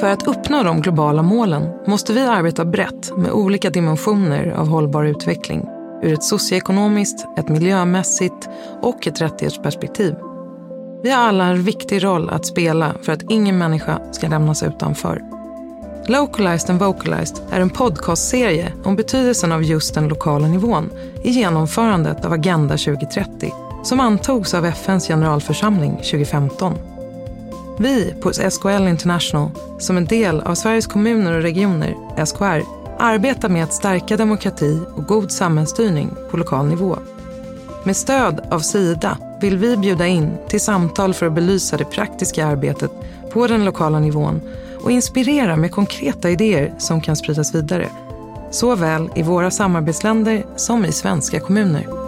För att uppnå de globala målen måste vi arbeta brett med olika dimensioner av hållbar utveckling ur ett socioekonomiskt, ett miljömässigt och ett rättighetsperspektiv. Vi har alla en viktig roll att spela för att ingen människa ska lämnas utanför. Localized and Vocalized är en podcastserie om betydelsen av just den lokala nivån i genomförandet av Agenda 2030 som antogs av FNs generalförsamling 2015. Vi på SKL International, som en del av Sveriges kommuner och regioner, SKR, arbetar med att stärka demokrati och god samhällsstyrning på lokal nivå. Med stöd av Sida vill vi bjuda in till samtal för att belysa det praktiska arbetet på den lokala nivån och inspirera med konkreta idéer som kan spridas vidare. Såväl i våra samarbetsländer som i svenska kommuner.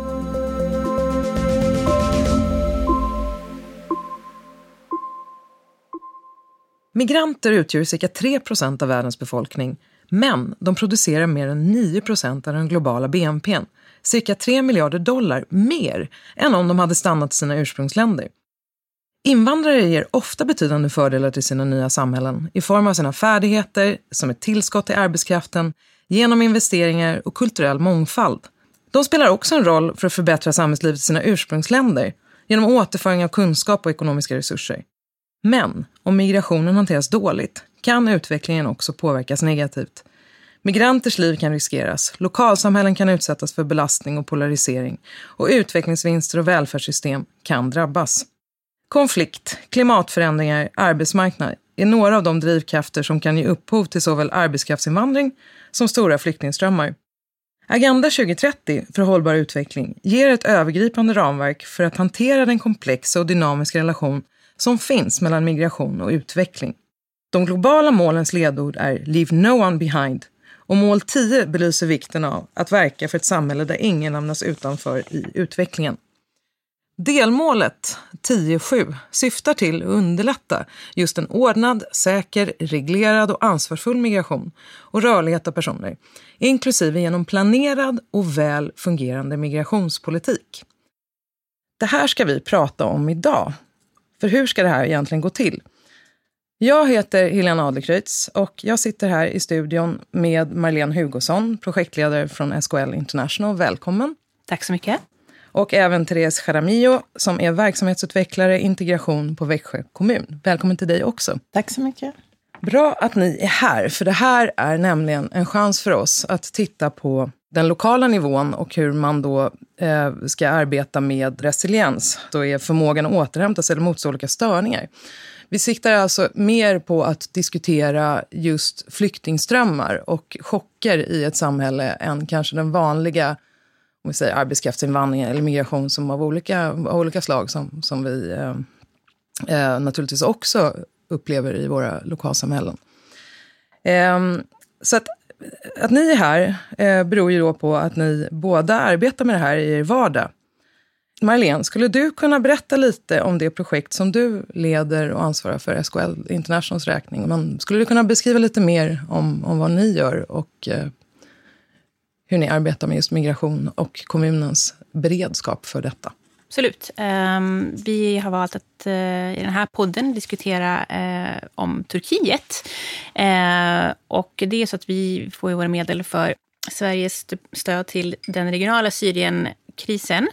Migranter utgör cirka 3 procent av världens befolkning men de producerar mer än 9 procent av den globala BNPn, cirka 3 miljarder dollar mer än om de hade stannat i sina ursprungsländer. Invandrare ger ofta betydande fördelar till sina nya samhällen i form av sina färdigheter, som ett tillskott till arbetskraften, genom investeringar och kulturell mångfald. De spelar också en roll för att förbättra samhällslivet i sina ursprungsländer genom återföring av kunskap och ekonomiska resurser. Men om migrationen hanteras dåligt kan utvecklingen också påverkas negativt. Migranters liv kan riskeras, lokalsamhällen kan utsättas för belastning och polarisering och utvecklingsvinster och välfärdssystem kan drabbas. Konflikt, klimatförändringar, arbetsmarknad är några av de drivkrafter som kan ge upphov till såväl arbetskraftsinvandring som stora flyktingströmmar. Agenda 2030 för hållbar utveckling ger ett övergripande ramverk för att hantera den komplexa och dynamiska relation som finns mellan migration och utveckling. De globala målens ledord är Leave no one behind och mål 10 belyser vikten av att verka för ett samhälle där ingen lämnas utanför i utvecklingen. Delmålet 10.7 syftar till att underlätta just en ordnad, säker, reglerad och ansvarsfull migration och rörlighet av personer, inklusive genom planerad och väl fungerande migrationspolitik. Det här ska vi prata om idag. För hur ska det här egentligen gå till? Jag heter Helena Adlercreutz och jag sitter här i studion med Marlene Hugosson, projektledare från SKL International. Välkommen! Tack så mycket. Och även Therese Jaramillo som är verksamhetsutvecklare integration på Växjö kommun. Välkommen till dig också. Tack så mycket. Bra att ni är här, för det här är nämligen en chans för oss att titta på den lokala nivån och hur man då eh, ska arbeta med resiliens. Då är förmågan att återhämta sig eller motstå olika störningar. Vi siktar alltså mer på att diskutera just flyktingströmmar och chocker i ett samhälle än kanske den vanliga om vi säger, arbetskraftsinvandringen eller migration som av olika, av olika slag som, som vi eh, eh, naturligtvis också upplever i våra lokalsamhällen. Eh, så att, att ni är här eh, beror ju då på att ni båda arbetar med det här i er vardag. Marlene, skulle du kunna berätta lite om det projekt som du leder och ansvarar för SKL Internationals räkning? Men skulle du kunna beskriva lite mer om, om vad ni gör och eh, hur ni arbetar med just migration och kommunens beredskap för detta? Absolut. Um, vi har valt att uh, i den här podden diskutera uh, om Turkiet. Uh, och det är så att vi får våra medel för Sveriges stöd till den regionala Syrienkrisen.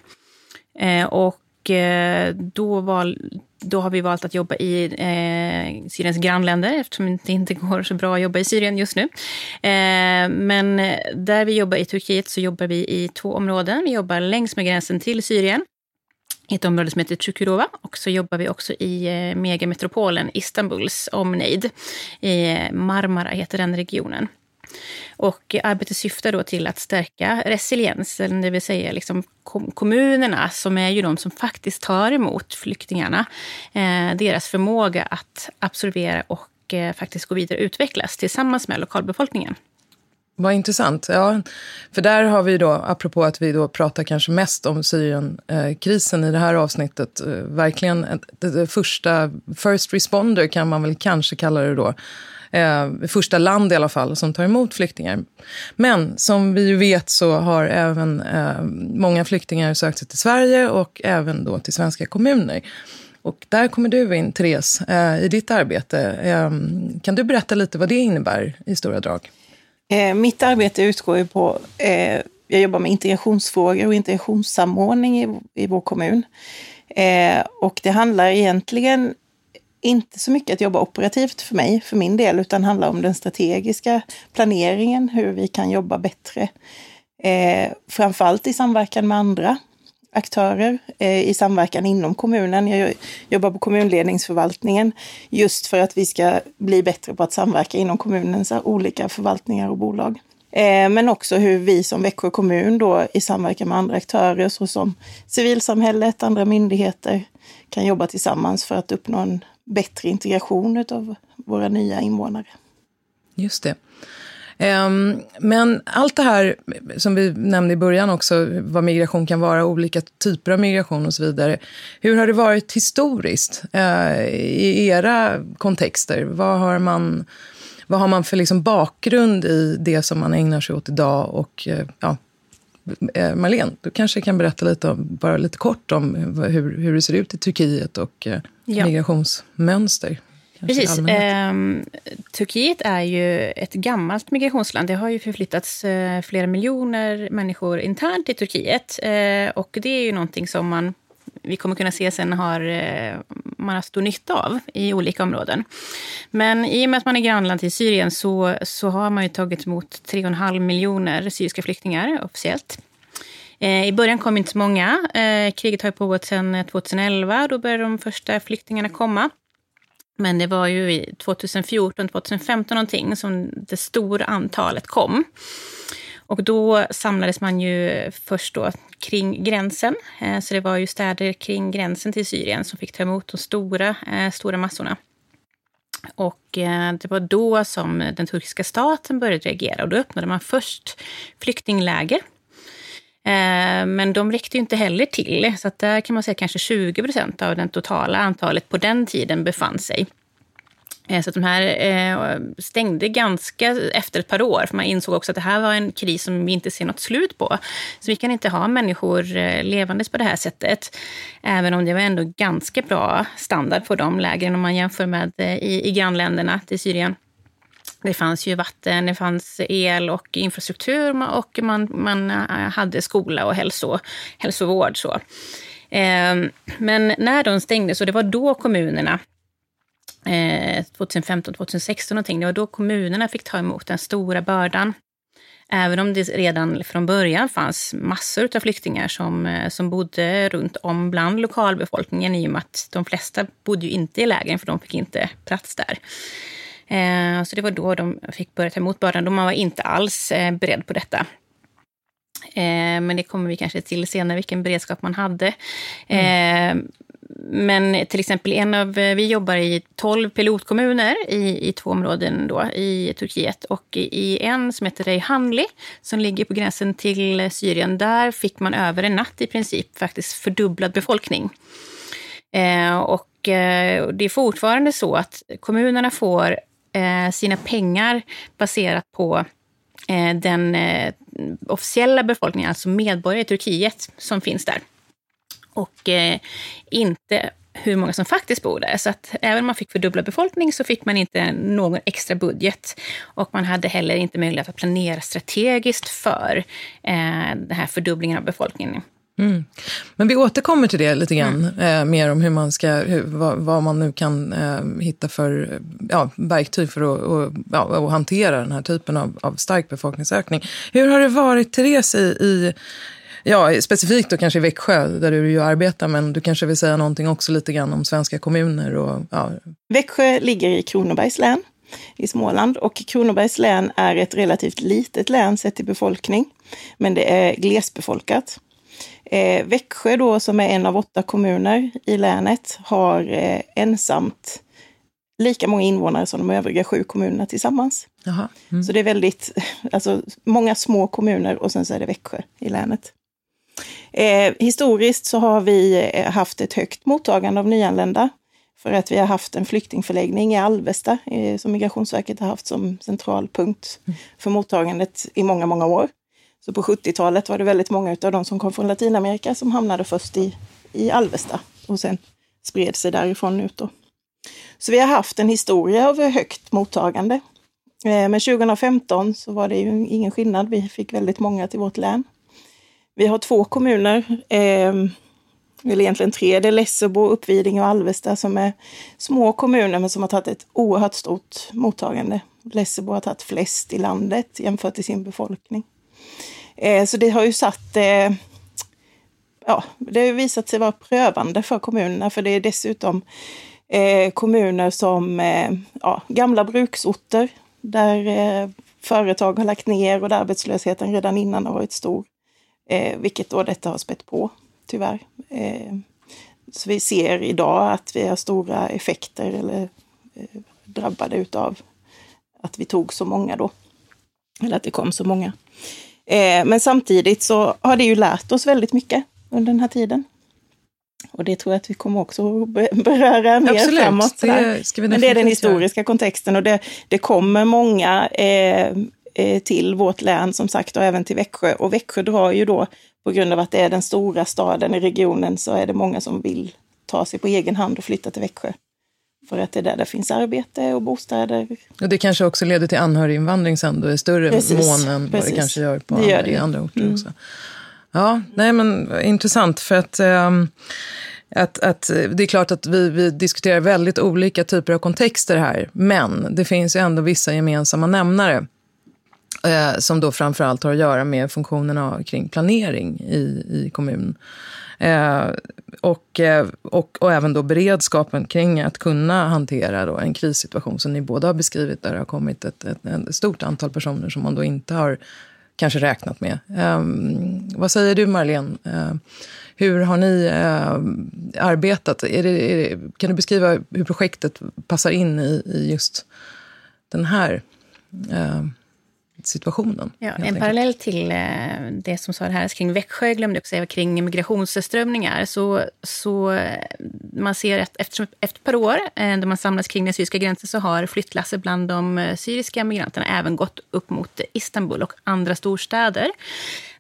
Eh, och eh, då, val, då har vi valt att jobba i eh, Syriens grannländer eftersom det inte går så bra att jobba i Syrien just nu. Eh, men där vi jobbar i Turkiet så jobbar vi i två områden. Vi jobbar längs med gränsen till Syrien i ett område som heter Çukurova. Och så jobbar vi också i eh, megametropolen Istanbuls omnejd. Eh, Marmara heter den regionen. Och arbetet syftar då till att stärka resiliensen, det vill säga liksom kommunerna som är ju de som faktiskt tar emot flyktingarna. Eh, deras förmåga att absorbera och faktiskt gå vidare och utvecklas tillsammans med lokalbefolkningen. Vad intressant. Ja, för där har vi då, apropå att vi då pratar kanske mest om Syrienkrisen i det här avsnittet, eh, verkligen det första first responder kan man väl kanske kalla det då, eh, första land i alla fall som tar emot flyktingar. Men som vi ju vet så har även eh, många flyktingar sökt sig till Sverige och även då till svenska kommuner. Och där kommer du in, Therese, eh, i ditt arbete. Eh, kan du berätta lite vad det innebär i stora drag? Eh, mitt arbete utgår ju på, eh, jag jobbar med integrationsfrågor och integrationssamordning i, i vår kommun. Eh, och det handlar egentligen inte så mycket att jobba operativt för mig, för min del, utan handlar om den strategiska planeringen, hur vi kan jobba bättre. Eh, framförallt i samverkan med andra aktörer, eh, i samverkan inom kommunen. Jag jobbar på kommunledningsförvaltningen just för att vi ska bli bättre på att samverka inom kommunens olika förvaltningar och bolag. Eh, men också hur vi som Växjö kommun då i samverkan med andra aktörer såsom civilsamhället, andra myndigheter kan jobba tillsammans för att uppnå en bättre integration av våra nya invånare. Just det. Ehm, men allt det här som vi nämnde i början också, vad migration kan vara, olika typer av migration och så vidare. Hur har det varit historiskt eh, i era kontexter? Vad har man, vad har man för liksom bakgrund i det som man ägnar sig åt idag? Och, eh, ja, eh, Marlene, du kanske kan berätta lite, om, bara lite kort om hur, hur det ser ut i Turkiet och ja. Precis. Eh, Turkiet är ju ett gammalt migrationsland. Det har ju förflyttats eh, flera miljoner människor internt i Turkiet. Eh, och det är ju någonting som man vi kommer kunna se sen har eh, man har stor nytta av i olika områden. Men i och med att man är grannland till Syrien så, så har man ju tagit emot 3,5 miljoner syriska flyktingar officiellt. Eh, I början kom inte så många. Eh, kriget har pågått sedan 2011. Då började de första flyktingarna komma. Men det var ju 2014, 2015 någonting som det stora antalet kom. Och då samlades man ju först då kring gränsen. Eh, så det var ju städer kring gränsen till Syrien som fick ta emot de stora, eh, stora massorna. Och eh, det var då som den turkiska staten började reagera. Och då öppnade man först flyktingläger Eh, men de räckte inte heller till, så att där kan man säga kanske 20 procent av det totala antalet på den tiden befann sig. Eh, så att de här eh, stängde ganska efter ett par år, för man insåg också att det här var en kris som vi inte ser något slut på. Så vi kan inte ha människor levandes på det här sättet. Även om det var ändå ganska bra standard på de lägren om man jämför med i, i grannländerna till Syrien. Det fanns ju vatten, det fanns el och infrastruktur och man, man eh, hade skola och hälso, hälsovård. Så. Ehm, men när de stängdes, och det var då kommunerna eh, 2015, 2016 någonting, det var då kommunerna fick ta emot den stora bördan. Även om det redan från början fanns massor av flyktingar som, eh, som bodde runt om bland lokalbefolkningen i och med att de flesta bodde ju inte i lägren för de fick inte plats där. Eh, så det var då de fick börja ta emot bördan. De var inte alls eh, beredd på detta. Eh, men det kommer vi kanske till senare, vilken beredskap man hade. Mm. Men till exempel en av, vi jobbar i tolv pilotkommuner i, i två områden då, i Turkiet. Och i en som heter Reyhanli, som ligger på gränsen till Syrien, där fick man över en natt i princip faktiskt fördubblad befolkning. och det är fortfarande så att kommunerna får eh, Eh, sina pengar baserat på eh, den eh, officiella befolkningen, alltså medborgare i Turkiet, som finns där. Och eh, inte hur många som faktiskt bor där. Så att även om man fick fördubblad befolkning så fick man inte någon extra budget. Och man hade heller inte möjlighet att planera strategiskt för eh, den här fördubblingen av befolkningen. Mm. Men vi återkommer till det lite grann, mm. eh, mer om hur man ska, hur, vad, vad, man nu kan eh, hitta för ja, verktyg för att och, ja, och hantera den här typen av, av stark befolkningsökning. Hur har det varit, Therese, i, i ja, specifikt då kanske i Växjö, där du ju arbetar, men du kanske vill säga någonting också lite grann om svenska kommuner? Och, ja. Växjö ligger i Kronobergs län i Småland och Kronobergs län är ett relativt litet län sett till befolkning, men det är glesbefolkat. Eh, Växjö då, som är en av åtta kommuner i länet, har eh, ensamt lika många invånare som de övriga sju kommunerna tillsammans. Mm. Så det är väldigt, alltså många små kommuner och sen så är det Växjö i länet. Eh, historiskt så har vi eh, haft ett högt mottagande av nyanlända för att vi har haft en flyktingförläggning i Alvesta eh, som Migrationsverket har haft som central punkt mm. för mottagandet i många, många år. Så på 70-talet var det väldigt många av de som kom från Latinamerika som hamnade först i, i Alvesta och sen spred sig därifrån ut. Då. Så vi har haft en historia av högt mottagande. Eh, men 2015 så var det ju ingen skillnad. Vi fick väldigt många till vårt län. Vi har två kommuner, ehm, eller egentligen tre. Det är Lessebo, Uppvidinge och Alvesta som är små kommuner men som har tagit ett oerhört stort mottagande. Lessebo har tagit flest i landet jämfört med sin befolkning. Eh, så det har ju satt eh, ja, det har visat sig vara prövande för kommunerna för det är dessutom eh, kommuner som eh, ja, gamla bruksorter där eh, företag har lagt ner och där arbetslösheten redan innan har varit stor. Eh, vilket då detta har spett på, tyvärr. Eh, så vi ser idag att vi har stora effekter eller eh, drabbade utav att vi tog så många då. Eller att det kom så många. Eh, men samtidigt så har det ju lärt oss väldigt mycket under den här tiden. Och det tror jag att vi kommer också beröra mer Absolut, framåt. Det Men det är den historiska kontexten och det, det kommer många eh, eh, till vårt län som sagt och även till Växjö. Och Växjö drar ju då, på grund av att det är den stora staden i regionen, så är det många som vill ta sig på egen hand och flytta till Växjö. För att det är där det finns arbete och bostäder. Och det kanske också leder till anhöriginvandring sen då i större precis, mån än precis. vad det kanske gör på det gör andra, andra orter mm. också. Ja, nej men intressant för att, ähm, att, att det är klart att vi, vi diskuterar väldigt olika typer av kontexter här. Men det finns ju ändå vissa gemensamma nämnare. Eh, som då framförallt har att göra med funktionerna kring planering i, i kommunen. Eh, och, eh, och, och även då beredskapen kring att kunna hantera då en krissituation som ni båda har beskrivit där det har kommit ett, ett, ett stort antal personer som man då inte har kanske räknat med. Eh, vad säger du, Marlene? Eh, hur har ni eh, arbetat? Är det, är det, kan du beskriva hur projektet passar in i, i just den här eh, situationen. Ja, en enkelt. parallell till eh, det som sa här kring Växjö, jag glömde också säga kring migrationsströmningar. Så, så eh, man ser att efter, efter ett par år, eh, då man samlas kring den syriska gränsen, så har flyttlasset bland de syriska migranterna även gått upp mot Istanbul och andra storstäder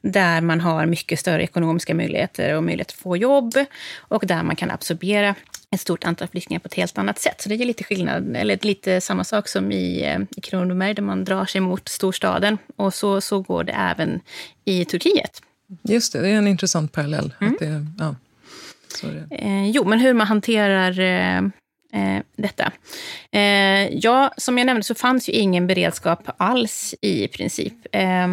där man har mycket större ekonomiska möjligheter och möjlighet att få jobb och där man kan absorbera ett stort antal flyktingar på ett helt annat sätt. Så det är lite skillnad, eller lite samma sak som i, eh, i Kronoberg där man drar sig mot storstaden. Och så, så går det även i Turkiet. Just det, det är en intressant parallell. Mm. Att det, ja. Eh, jo, men hur man hanterar eh, eh, detta. Eh, ja, som jag nämnde så fanns ju ingen beredskap alls i princip. Eh,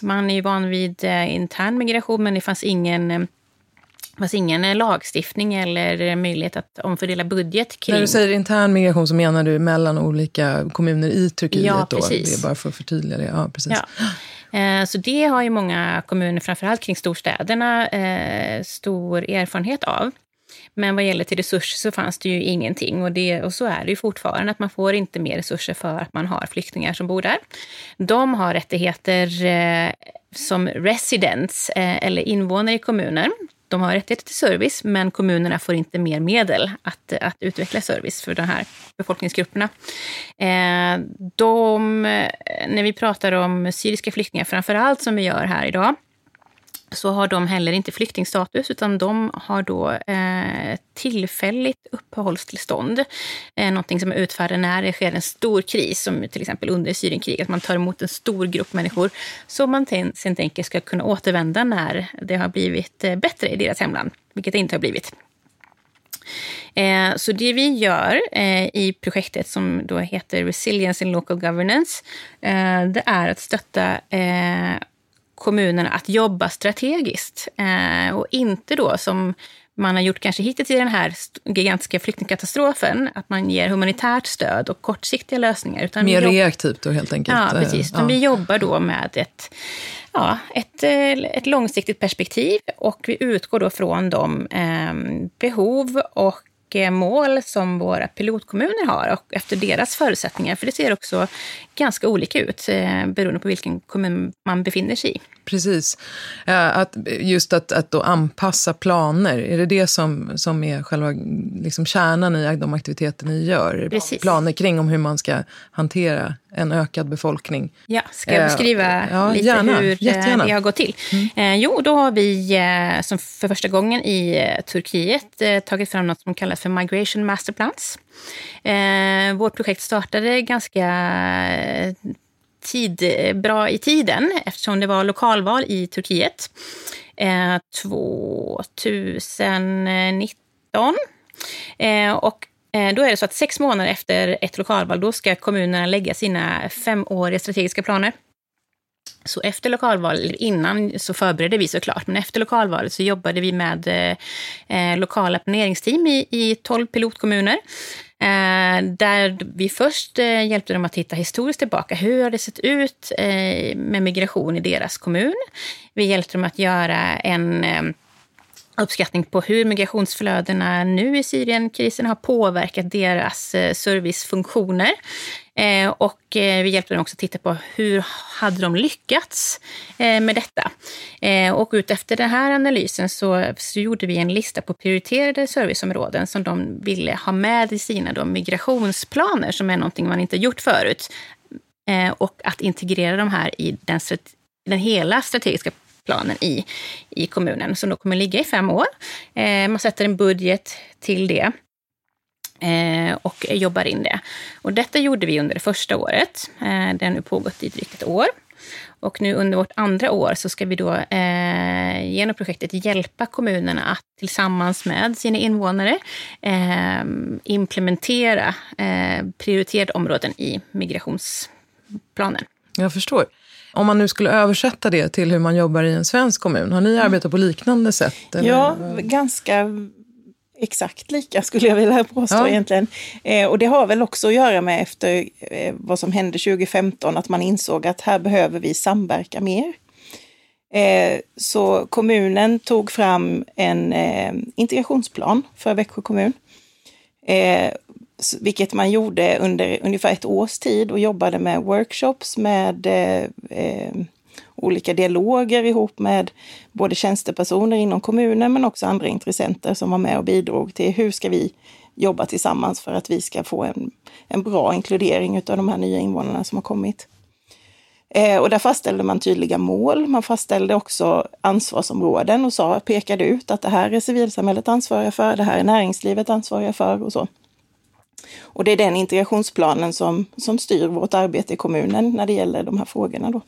man är ju van vid intern migration, men det fanns ingen fanns ingen eh, lagstiftning eller möjlighet att omfördela budget kring... När du säger intern migration så menar du mellan olika kommuner i Turkiet? Ja, precis. Då? Det är bara för att förtydliga det. Ja, precis. Ja. Eh, så det har ju många kommuner, framförallt kring storstäderna, eh, stor erfarenhet av. Men vad gäller till resurser så fanns det ju ingenting. Och, det, och så är det ju fortfarande, att man får inte mer resurser för att man har flyktingar som bor där. De har rättigheter som residents eller invånare i kommunen de har rättigheter till service, men kommunerna får inte mer medel att, att utveckla service för de här befolkningsgrupperna. Eh, de, när vi pratar om syriska flyktingar, framför allt som vi gör här idag, så har de heller inte flyktingstatus, utan de har då eh, tillfälligt uppehållstillstånd. Eh, någonting som är utfärdat när det sker en stor kris, som till exempel under Syrienkriget, att man tar emot en stor grupp människor, som man sen tänker ska kunna återvända när det har blivit eh, bättre i deras hemland, vilket det inte har blivit. Eh, så det vi gör eh, i projektet som då heter Resilience in Local Governance, eh, det är att stötta eh, kommunerna att jobba strategiskt eh, och inte då som man har gjort kanske hittills i den här gigantiska flyktingkatastrofen, att man ger humanitärt stöd och kortsiktiga lösningar. Utan Mer reaktivt då helt enkelt? Ja, precis. Ja. Vi jobbar då med ett, ja, ett, eh, ett långsiktigt perspektiv och vi utgår då från de eh, behov och Eh, mål som våra pilotkommuner har och efter deras förutsättningar. För det ser också ganska olika ut eh, beroende på vilken kommun man befinner sig i. Precis. Att, just att, att då anpassa planer, är det det som, som är själva liksom kärnan i de aktiviteter ni gör? Precis. Planer kring om hur man ska hantera en ökad befolkning. Ja, ska jag beskriva eh, ja, lite gärna, hur jättegärna. det har gått till? Mm. Eh, jo, då har vi eh, som för första gången i eh, Turkiet eh, tagit fram något som kallas för Migration Masterplans. Eh, vårt projekt startade ganska tid, eh, bra i tiden eftersom det var lokalval i Turkiet eh, 2019. Eh, och eh, då är det så att sex månader efter ett lokalval då ska kommunerna lägga sina femåriga strategiska planer. Så efter lokalvalet, innan så förberedde vi såklart, men efter lokalvalet så jobbade vi med eh, eh lokala planeringsteam i, i 12 pilotkommuner. Eh, där vi först eh, hjälpte dem att titta historiskt tillbaka. Hur har det sett ut eh, med migration i deras kommun? Vi hjälpte dem att göra en eh, uppskattning på hur migrationsflödena nu i Syrienkrisen har påverkat deras eh, servicefunktioner. Eh, och eh, vi hjälpte dem också att titta på hur hade de lyckats eh, med detta. Eh, och utefter den här analysen så, så, gjorde vi en lista på prioriterade serviceområden som de ville ha med i sina då, migrationsplaner, som är någonting man inte gjort förut. och att integrera de här i den, den hela strategiska planen i, i kommunen som då kommer ligga i fem år. Eh, man sätter en budget till det eh, och jobbar in det. Och detta gjorde vi under det första året. Eh, det har nu pågått i drygt ett år. Och nu under vårt andra år så ska vi då eh, genom projektet hjälpa kommunerna att tillsammans med sina invånare eh, implementera eh, prioriterade områden i migrationsplanen. Jag förstår. Om man nu skulle översätta det till hur man jobbar i en svensk kommun, har ni mm. arbetat på liknande sätt? Eller? Ja, ganska exakt lika skulle jag vilja påstå ja. egentligen. Eh, och det har väl också att göra med efter eh, vad som hände 2015, att man insåg att här behöver vi samverka mer. Eh, så kommunen tog fram en eh, integrationsplan för Växjö kommun. Vilket man gjorde under ungefär ett års tid och jobbade med workshops, med eh, eh, olika dialoger ihop med både tjänstepersoner inom kommunen men också andra intressenter som var med och bidrog till hur ska vi jobba tillsammans för att vi ska få en, en bra inkludering av de här nya invånarna som har kommit. Eh, och där fastställde man tydliga mål. Man fastställde också ansvarsområden och sa, pekade ut att det här är civilsamhället ansvariga för, det här är näringslivet ansvariga för och så. Och det är den integrationsplanen som, som styr vårt arbete i kommunen när det gäller de här frågorna. Då.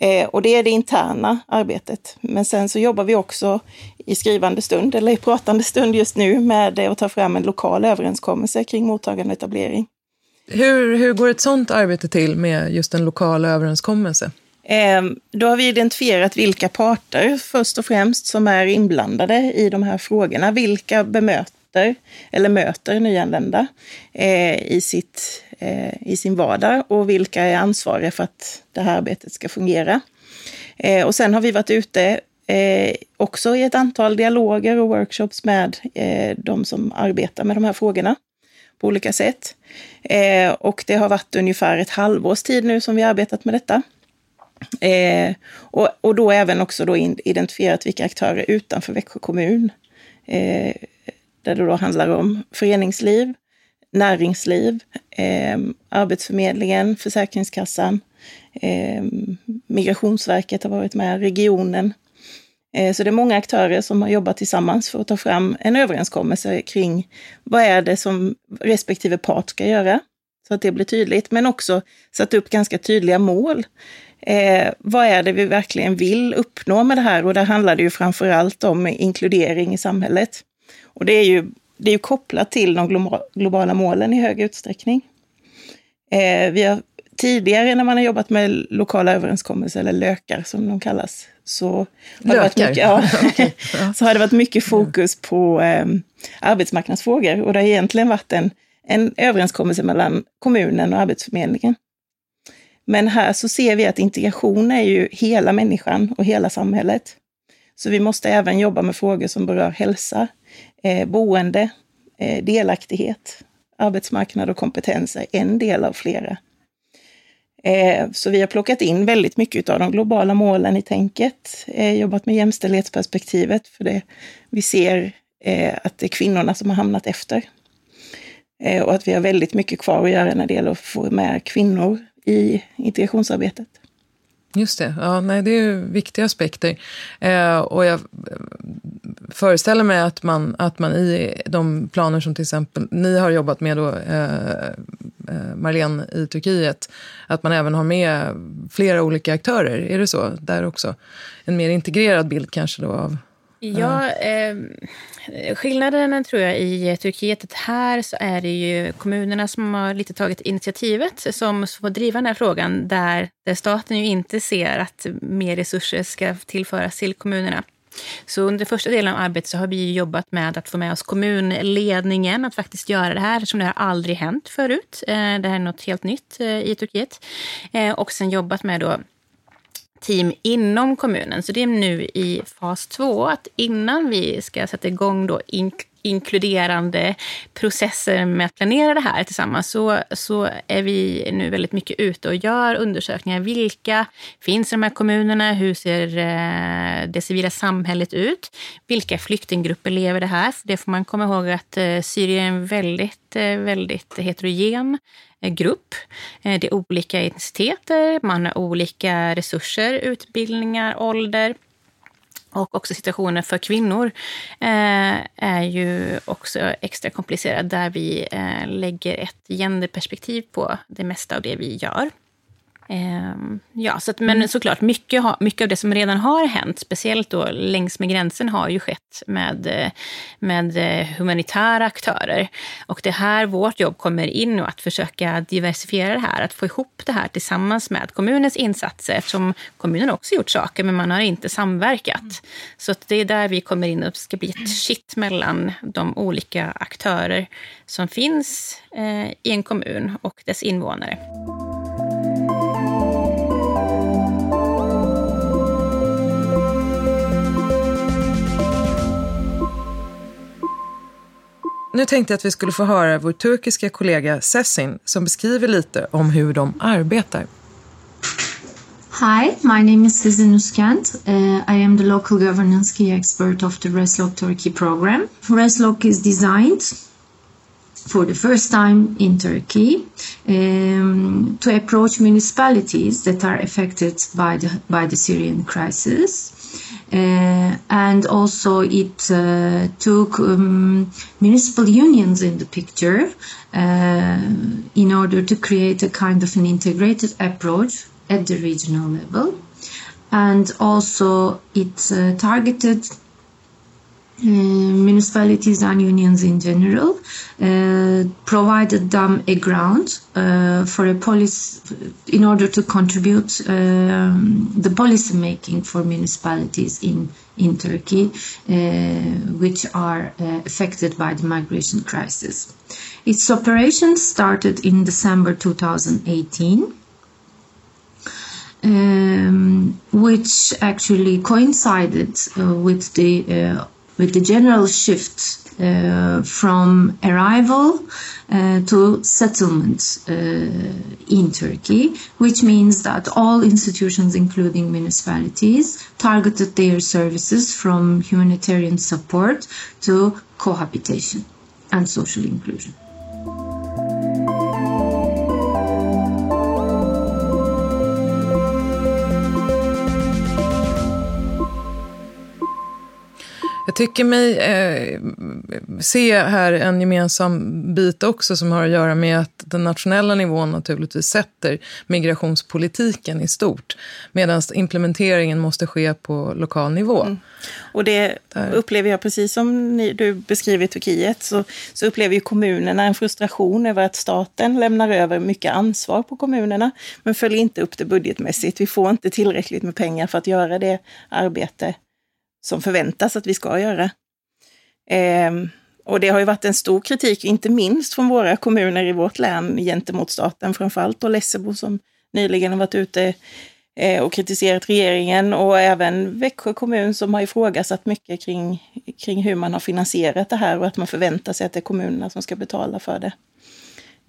Eh, och det är det interna arbetet. Men sen så jobbar vi också i skrivande stund, eller i pratande stund just nu, med att ta fram en lokal överenskommelse kring mottagande och etablering. Hur, hur går ett sådant arbete till med just en lokal överenskommelse? Eh, då har vi identifierat vilka parter först och främst som är inblandade i de här frågorna. Vilka bemöter möter, eller möter nyanlända eh, i, sitt, eh, i sin vardag och vilka är ansvariga för att det här arbetet ska fungera. Eh, och sen har vi varit ute eh, också i ett antal dialoger och workshops med eh, de som arbetar med de här frågorna på olika sätt. Eh, och det har varit ungefär ett halvårs tid nu som vi har arbetat med detta. Eh, och, och då även också då identifierat vilka aktörer utanför Växjö kommun eh, där det då handlar om föreningsliv, näringsliv, eh, Arbetsförmedlingen, Försäkringskassan, eh, Migrationsverket har varit med, regionen. Eh, så det är många aktörer som har jobbat tillsammans för att ta fram en överenskommelse kring vad är det som respektive part ska göra, så att det blir tydligt, men också satt upp ganska tydliga mål. Eh, vad är det vi verkligen vill uppnå med det här? Och där handlar det ju framför allt om inkludering i samhället. Och det är ju, det är ju kopplat till de globala målen i hög utsträckning. Eh, vi har tidigare när man har jobbat med lokala överenskommelser, eller lökar som de kallas, så har, det varit mycket, ja, så har det varit mycket fokus på eh, arbetsmarknadsfrågor. Och det har egentligen varit en, en överenskommelse mellan kommunen och Arbetsförmedlingen. Men här så ser vi att integration är ju hela människan och hela samhället. Så vi måste även jobba med frågor som berör hälsa, eh, boende, eh, delaktighet, arbetsmarknad och kompetens är en del av flera. Eh, så vi har plockat in väldigt mycket av de globala målen i tänket, eh, jobbat med jämställdhetsperspektivet, för det, vi ser eh, att det är kvinnorna som har hamnat efter. Eh, och att vi har väldigt mycket kvar att göra när det gäller att få med kvinnor i integrationsarbetet. Just det. Ja, nej, det är viktiga aspekter. Eh, och jag eh, föreställer mig att man, att man i de planer som till exempel ni har jobbat med, då, eh, eh, Marlene, i Turkiet, att man även har med flera olika aktörer. Är det så där också? En mer integrerad bild kanske då av Ja, eh, skillnaden tror jag i Turkiet, att här så är det ju kommunerna som har lite tagit initiativet som får driva den här frågan där, där staten ju inte ser att mer resurser ska tillföras till kommunerna. Så under första delen av arbetet så har vi jobbat med att få med oss kommunledningen att faktiskt göra det här, eftersom det har aldrig hänt förut. Eh, det här är något helt nytt eh, i Turkiet. Eh, och sen jobbat med då team inom kommunen. Så det är nu i fas två, att innan vi ska sätta igång då inkluderande processer med att planera det här tillsammans så, så är vi nu väldigt mycket ute och gör undersökningar. Vilka finns i de här kommunerna? Hur ser eh, det civila samhället ut? Vilka flyktinggrupper lever det här? För det får man komma ihåg att eh, Syrien är en väldigt, eh, väldigt heterogen Eh, grupp. Eh, det är olika etniciteter, man har olika resurser, utbildningar, ålder och också situationen för kvinnor eh, är ju också extra komplicerad där vi eh, lägger ett genderperspektiv på det mesta av det vi gör. Ehm, ja, så att, men mm. såklart, mycket, mycket av det som redan har hänt, speciellt då längs med gränsen, har ju skett med, med humanitära aktörer. Och det här vårt jobb kommer in och att försöka diversifiera det här, att få ihop det här tillsammans med kommunens insatser, eftersom kommunen också gjort saker, men man har inte samverkat. Mm. Så det är där vi kommer in och ska bli ett kitt mellan de olika aktörer som finns eh, i en kommun och dess invånare. Nu tänkte jag att vi skulle få höra vår turkiska kollega Sessin som beskriver lite om hur de arbetar. Hi, my name is Sezin Uskent. Uh, I am the local governance key expert of the Reslok Turkey program. Reslok is designed for the first time in Turkey um, to approach municipalities that are affected by the by the Syrian crisis uh, and also it uh, took um, municipal unions in the picture uh, in order to create a kind of an integrated approach at the regional level. And also it uh, targeted municipalities and unions in general uh, provided them a ground uh, for a policy in order to contribute um, the policy making for municipalities in in Turkey, uh, which are uh, affected by the migration crisis. Its operations started in December 2018. Um, which actually coincided uh, with the with the general shift uh, from arrival uh, to settlement uh, in Turkey, which means that all institutions, including municipalities, targeted their services from humanitarian support to cohabitation and social inclusion. Jag tycker mig eh, se här en gemensam bit också som har att göra med att den nationella nivån naturligtvis sätter migrationspolitiken i stort. Medan implementeringen måste ske på lokal nivå. Mm. Och det Där. upplever jag precis som ni, du beskriver Turkiet, så, så upplever ju kommunerna en frustration över att staten lämnar över mycket ansvar på kommunerna, men följer inte upp det budgetmässigt. Vi får inte tillräckligt med pengar för att göra det arbete som förväntas att vi ska göra. Eh, och det har ju varit en stor kritik, inte minst från våra kommuner i vårt län gentemot staten, framförallt då Lessebo som nyligen har varit ute eh, och kritiserat regeringen och även Växjö kommun som har ifrågasatt mycket kring, kring hur man har finansierat det här och att man förväntar sig att det är kommunerna som ska betala för det.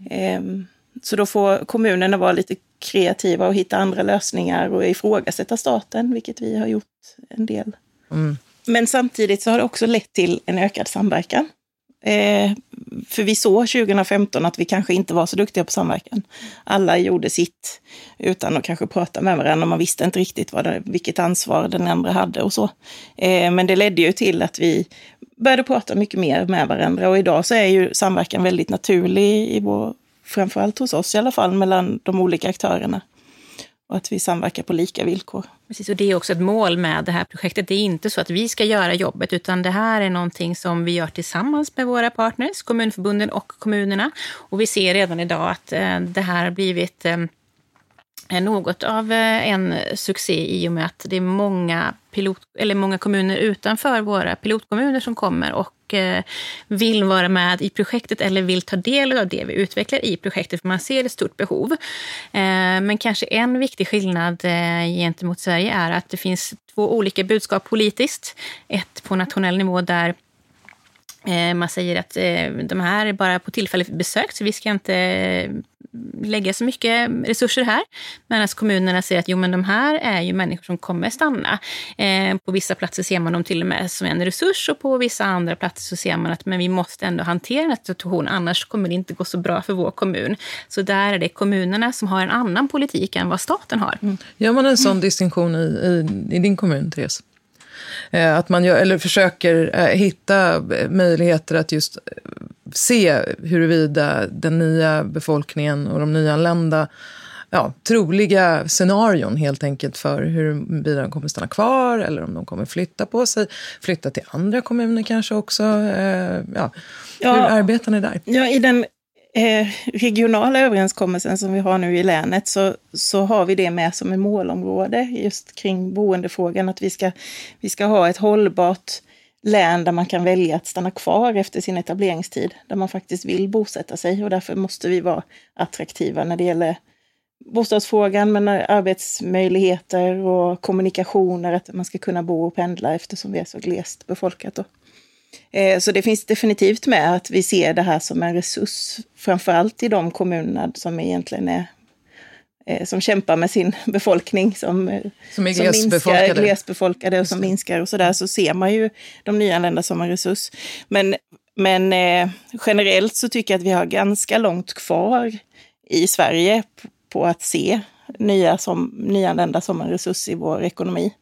Ehm, så då får kommunerna vara lite kreativa och hitta andra lösningar och ifrågasätta staten, vilket vi har gjort en del. Mm. Men samtidigt så har det också lett till en ökad samverkan. Eh, för vi såg 2015 att vi kanske inte var så duktiga på samverkan. Alla gjorde sitt utan att kanske prata med varandra. Man visste inte riktigt vad det, vilket ansvar den andra hade och så. Eh, men det ledde ju till att vi började prata mycket mer med varandra och idag så är ju samverkan väldigt naturlig i vår, framförallt hos oss i alla fall, mellan de olika aktörerna och att vi samverkar på lika villkor. Precis, och det är också ett mål med det här projektet. Det är inte så att vi ska göra jobbet, utan det här är någonting som vi gör tillsammans med våra partners, kommunförbunden och kommunerna. Och vi ser redan idag att eh, det här har blivit eh, eh, något av en succé i och med att det är många, pilot, eller många kommuner utanför våra pilotkommuner som kommer och Eh, vill vara med i projektet eller vill ta del av det vi utvecklar i projektet, för man ser ett stort behov. Eh, men kanske en viktig skillnad eh, gentemot Sverige är att det finns två olika budskap politiskt. Ett på nationell nivå där man säger att de här är bara på tillfälligt besök, så vi ska inte lägga så mycket resurser här. Medan kommunerna säger att jo, men de här är ju människor som kommer stanna. Eh, på vissa platser ser man dem till och med som en resurs och på vissa andra platser så ser man att men vi måste ändå hantera den här situationen, annars kommer det inte gå så bra för vår kommun. Så där är det kommunerna som har en annan politik än vad staten har. Mm. Gör man en sån mm. distinktion i, i, i din kommun, Therese? Eh, att man gör, eller försöker eh, hitta möjligheter att just se huruvida den nya befolkningen och de nyanlända ja, troliga scenarion helt enkelt för huruvida de kommer stanna kvar eller om de kommer flytta på sig, flytta till andra kommuner kanske också. Eh, ja. ja. Hur arbetar ni där? Ja, I den eh, regionala överenskommelsen som vi har nu i länet så, så har vi det med som ett målområde just kring boendefrågan, att vi ska, vi ska ha ett hållbart län där man kan välja att stanna kvar efter sin etableringstid, där man faktiskt vill bosätta sig och därför måste vi vara attraktiva när det gäller bostadsfrågan, men arbetsmöjligheter och kommunikationer, att man ska kunna bo och pendla eftersom vi är så glest befolkat. Då. Eh, så det finns definitivt med att vi ser det här som en resurs, framförallt i de kommuner som egentligen är som kämpar med sin befolkning som, eh, som är glesbefolkade, minskar, glesbefolkade och som minskar och sådär, så ser man ju de nyanlända som en resurs. Men, men eh, generellt så tycker jag att vi har ganska långt kvar i Sverige på att se nya som, nyanlända som en resurs i vår ekonomi.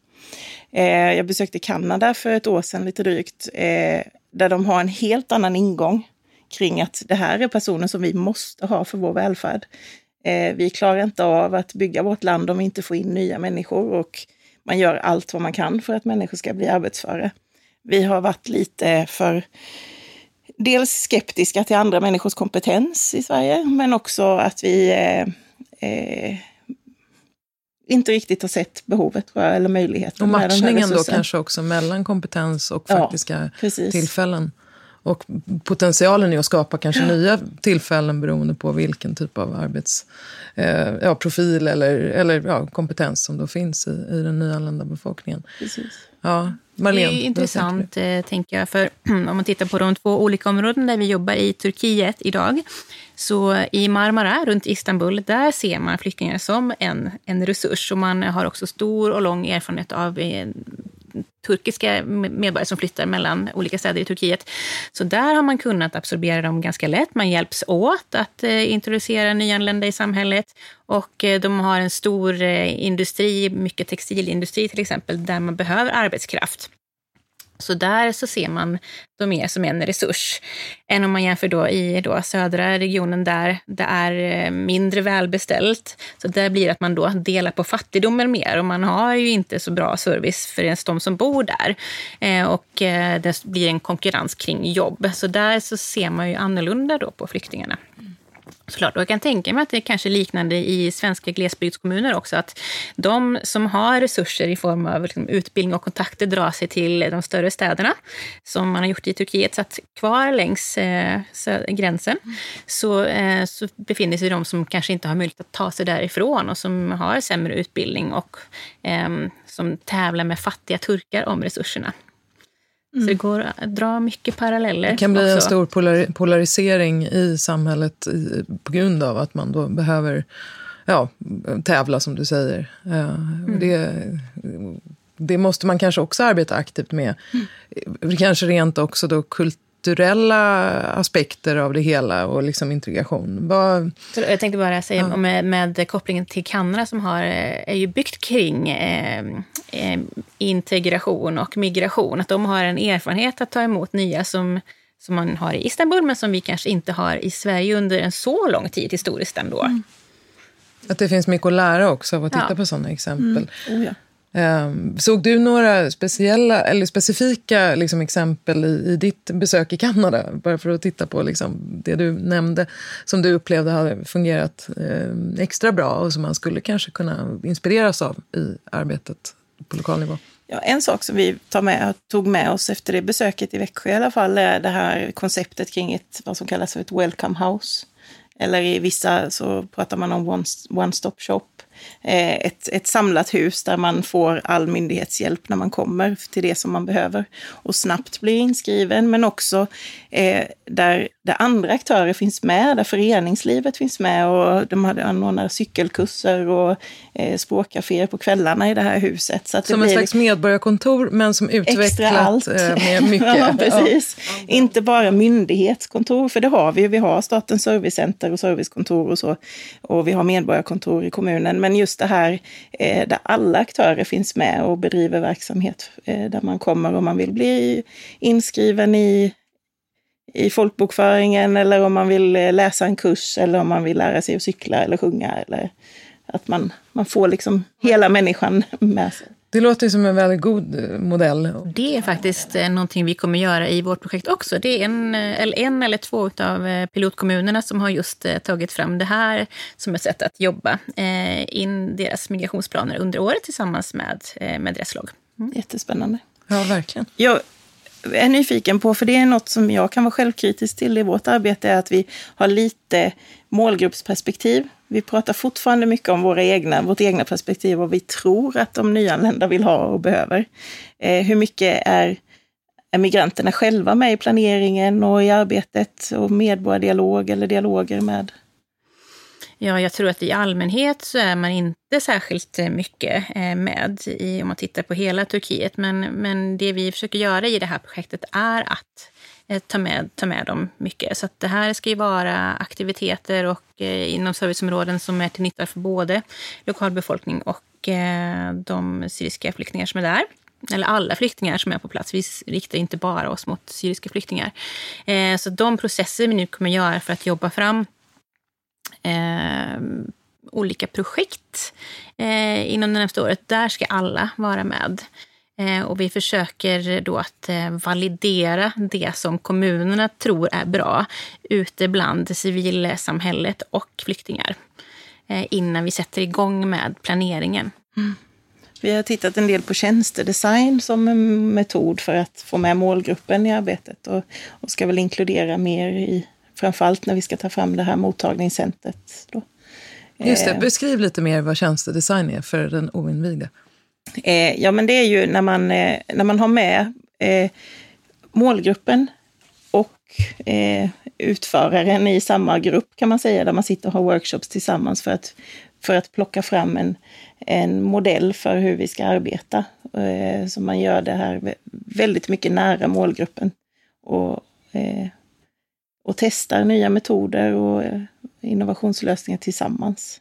Eh, jag besökte Kanada för ett år sedan, lite drygt, eh, där de har en helt annan ingång kring att det här är personer som vi måste ha för vår välfärd. Eh, vi klarar inte av att bygga vårt land om vi inte får in nya människor och man gör allt vad man kan för att människor ska bli arbetsföra. Vi har varit lite för dels skeptiska till andra människors kompetens i Sverige, men också att vi eh, eh, inte riktigt har sett behovet eller möjligheten. Och matchningen då kanske också mellan kompetens och faktiska ja, tillfällen. Och potentialen är att skapa kanske nya tillfällen beroende på vilken typ av arbetsprofil eh, ja, profil eller, eller ja, kompetens som då finns i, i den nyanlända befolkningen. Precis. Ja, Marlene, det är intressant, eh, tänker jag. För om man tittar på de två olika områden där vi jobbar i Turkiet idag. Så i Marmara, runt Istanbul, där ser man flyktingar som en, en resurs. Och man har också stor och lång erfarenhet av eh, turkiska medborgare som flyttar mellan olika städer i Turkiet. Så där har man kunnat absorbera dem ganska lätt. Man hjälps åt att eh, introducera nyanlända i samhället. Och eh, de har en stor eh, industri, mycket textilindustri till exempel, där man behöver arbetskraft. Så där så ser man dem mer som en resurs än om man jämför då i då södra regionen där det är eh, mindre välbeställt. Så där blir det att man då delar på fattigdomen mer och man har ju inte så bra service för ens de som bor där. Eh, och eh, det blir en konkurrens kring jobb. Så där så ser man ju annorlunda då på flyktingarna. Mm. Såklart. Och jag kan tänka mig att det är kanske liknande i svenska glesbygdskommuner också. Att de som har resurser i form av liksom utbildning och kontakter drar sig till de större städerna. Som man har gjort i Turkiet. Så att kvar längs eh, gränsen så, eh, så befinner sig de som kanske inte har möjlighet att ta sig därifrån och som har sämre utbildning och eh, som tävlar med fattiga turkar om resurserna. Mm. Så det går att dra mycket paralleller. Det kan bli också. en stor polarisering i samhället på grund av att man då behöver ja, tävla som du säger. Mm. Det, det måste man kanske också arbeta aktivt med. Mm. Kanske rent också då kulturella aspekter av det hela och liksom integration. Vad... Jag tänkte bara säga ja. med, med kopplingen till Kanada som har, eh, är ju byggt kring eh, eh, integration och migration. Att de har en erfarenhet att ta emot nya som, som man har i Istanbul men som vi kanske inte har i Sverige under en så lång tid historiskt ändå. Mm. Att det finns mycket att lära också av att titta ja. på sådana exempel. Mm. Oh ja. Ehm, um, såg du några speciella eller specifika liksom, exempel i, i, ditt besök i Kanada? Bara för att titta på liksom, det du nämnde som du upplevde hade fungerat um, extra bra och som man skulle kanske kunna inspireras av i arbetet på lokal nivå. Ja, en sak som vi tar med, tog med oss efter det besöket i Växjö i alla fall är det här konceptet kring ett, vad som kallas för ett welcome house. Eller i vissa så pratar man om one, one stop shop. Eh, ett, ett samlat hus där man får all myndighetshjälp när man kommer till det som man behöver och snabbt blir inskriven, men också eh, där, där andra aktörer finns med, där föreningslivet finns med och de hade anordnat cykelkurser och eh, språkcaféer på kvällarna i det här huset. Så som ett slags liksom medborgarkontor, men som utvecklat eh, med mycket. ja, precis. Ja. Inte bara myndighetskontor, för det har vi. Vi har Statens servicecenter och servicekontor och så. Och vi har medborgarkontor i kommunen. Men just det här eh, där alla aktörer finns med och bedriver verksamhet, eh, där man kommer om man vill bli inskriven i i folkbokföringen eller om man vill eh, läsa en kurs eller om man vill lära sig att cykla eller sjunga. Eller att man, man får liksom hela människan med sig. Det låter som en väldigt god eh, modell. Det är faktiskt eh, någonting vi kommer göra i vårt projekt också. Det är en eller, en eller två av pilotkommunerna som har just tagit fram det här som ett sätt att jobba in deras migrationsplaner under året tillsammans med, med Dresslog. Mm. Jättespännande. Ja, verkligen. Jag är nyfiken på, för det är något som jag kan vara självkritisk till i vårt arbete, är att vi har lite målgruppsperspektiv. Vi pratar fortfarande mycket om våra egna, vårt egna perspektiv, vad vi tror att de nyanlända vill ha och behöver. Eh, hur mycket är, är migranterna själva med i planeringen och i arbetet och medborgardialog eller dialoger med Ja, jag tror att i allmänhet så är man inte särskilt eh, mycket eh, med i, om man tittar på hela Turkiet. Men, men det vi försöker göra i det här projektet är att Eh, ta med, ta med dem mycket. Så det här ska ju vara aktiviteter och eh, inom serviceområden som är till nytta för både lokalbefolkning och eh, de syriska flyktingar som är där eller alla flyktingar som är på plats. Vi riktar inte bara oss mot syriska flyktingar. Så de processer vi nu kommer göra för att jobba fram olika projekt inom det närmaste året. Där ska alla vara med. Eh, och vi försöker då att eh, validera det som kommunerna tror är bra ute bland civilsamhället och flyktingar eh, innan vi sätter igång med planeringen. Mm. Vi har tittat en del på tjänstedesign som en metod för att få med målgruppen i arbetet och, och ska väl inkludera mer i framförallt när vi ska ta fram det här mottagningscentret. Då. Just det, beskriv lite mer vad tjänstedesign är för den oinvigde. Eh, ja, men det är ju när man, eh, när man har med eh, målgruppen och eh, utföraren i samma grupp kan man säga, där man sitter och har workshops tillsammans för att, för att plocka fram en, en modell för hur vi ska arbeta. Eh, så man gör det här väldigt mycket nära målgruppen. Och och testar nya metoder och eh, innovationslösningar tillsammans.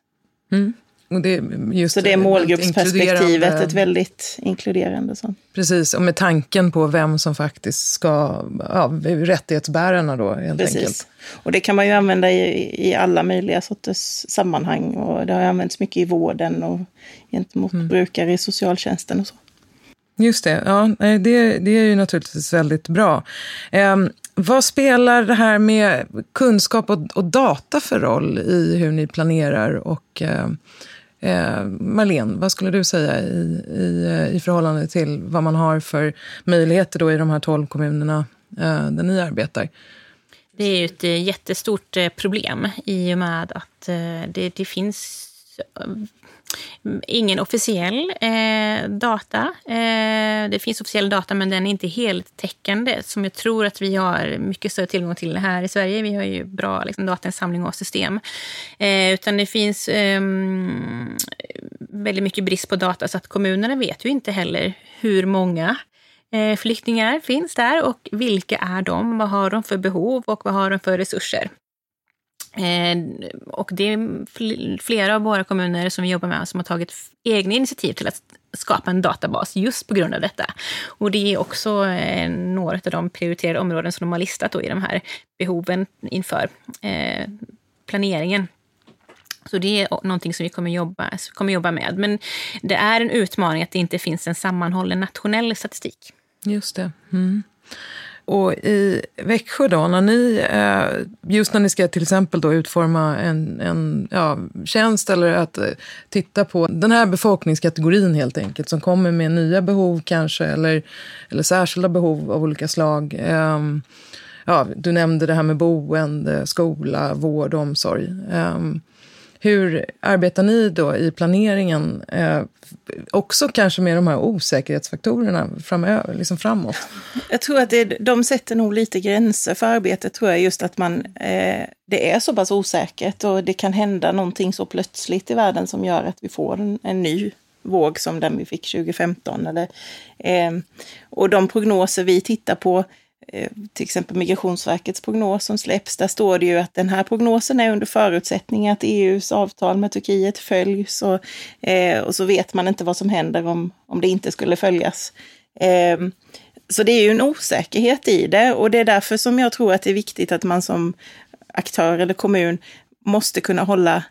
Mm. Det, just så det är målgruppsperspektivet, ett väldigt inkluderande sånt. Precis, och med tanken på vem som faktiskt ska, ja, rättighetsbärarna då helt Precis. enkelt. Och det kan man ju använda i, i alla möjliga sorters sammanhang och det har använts mycket i vården och gentemot mm. brukare i socialtjänsten och så. Just det, ja, det, det är ju naturligtvis väldigt bra. Um, vad spelar det här med kunskap och, och data för roll i hur ni planerar? Och, eh, eh, Marlene, vad skulle du säga i, i, eh, i förhållande till vad man har för möjligheter då i de här tolv kommunerna eh, där ni arbetar? Det är ju ett eh, jättestort eh, problem i och med att det, det finns ingen officiell eh, data. Eh, det finns officiell data, men den är inte heltäckande som jag tror att vi har mycket större tillgång till här i Sverige. Vi har ju bra liksom, datainsamling och system. Eh, utan det finns ehm, väldigt mycket brist på data, så att kommunerna vet ju inte heller hur många eh, flyktingar finns där och vilka är de? Vad har de för behov och vad har de för resurser? Eh, och det är flera av våra kommuner som vi jobbar med som har tagit egna initiativ till att skapa en databas just på grund av detta. Och det är också eh, några av de prioriterade områden som de har listat då i de här behoven inför eh, planeringen. Så det är någonting som vi kommer jobba, kommer jobba med. Men det är en utmaning att det inte finns en sammanhållen nationell statistik. Just det. Mm. Och i Växjö då, när ni, eh, just när ni ska till exempel då utforma en, en ja, tjänst eller att eh, titta på den här befolkningskategorin helt enkelt som kommer med nya behov kanske eller, eller särskilda behov av olika slag. Ehm, ja, du nämnde det här med boende, skola, vård och omsorg. Ehm, hur arbetar ni då i planeringen? Eh, också kanske med de här osäkerhetsfaktorerna framöver, liksom framåt? Jag tror att det, de sätter nog lite gränser för arbetet, tror jag, just att man, eh, det är så pass osäkert och det kan hända någonting så plötsligt i världen som gör att vi får en, en ny våg som den vi fick 2015. Eller, eh, och de prognoser vi tittar på Eh, Eh, till exempel Migrationsverkets prognos som släpps, där står det ju att den här prognosen är under förutsättning att EUs avtal med Turkiet följs och, eh, och så vet man inte vad som händer om, om det inte skulle följas. Eh, så det är ju en osäkerhet i det och det är därför som jag tror att det är viktigt att man som aktör eller kommun måste kunna hålla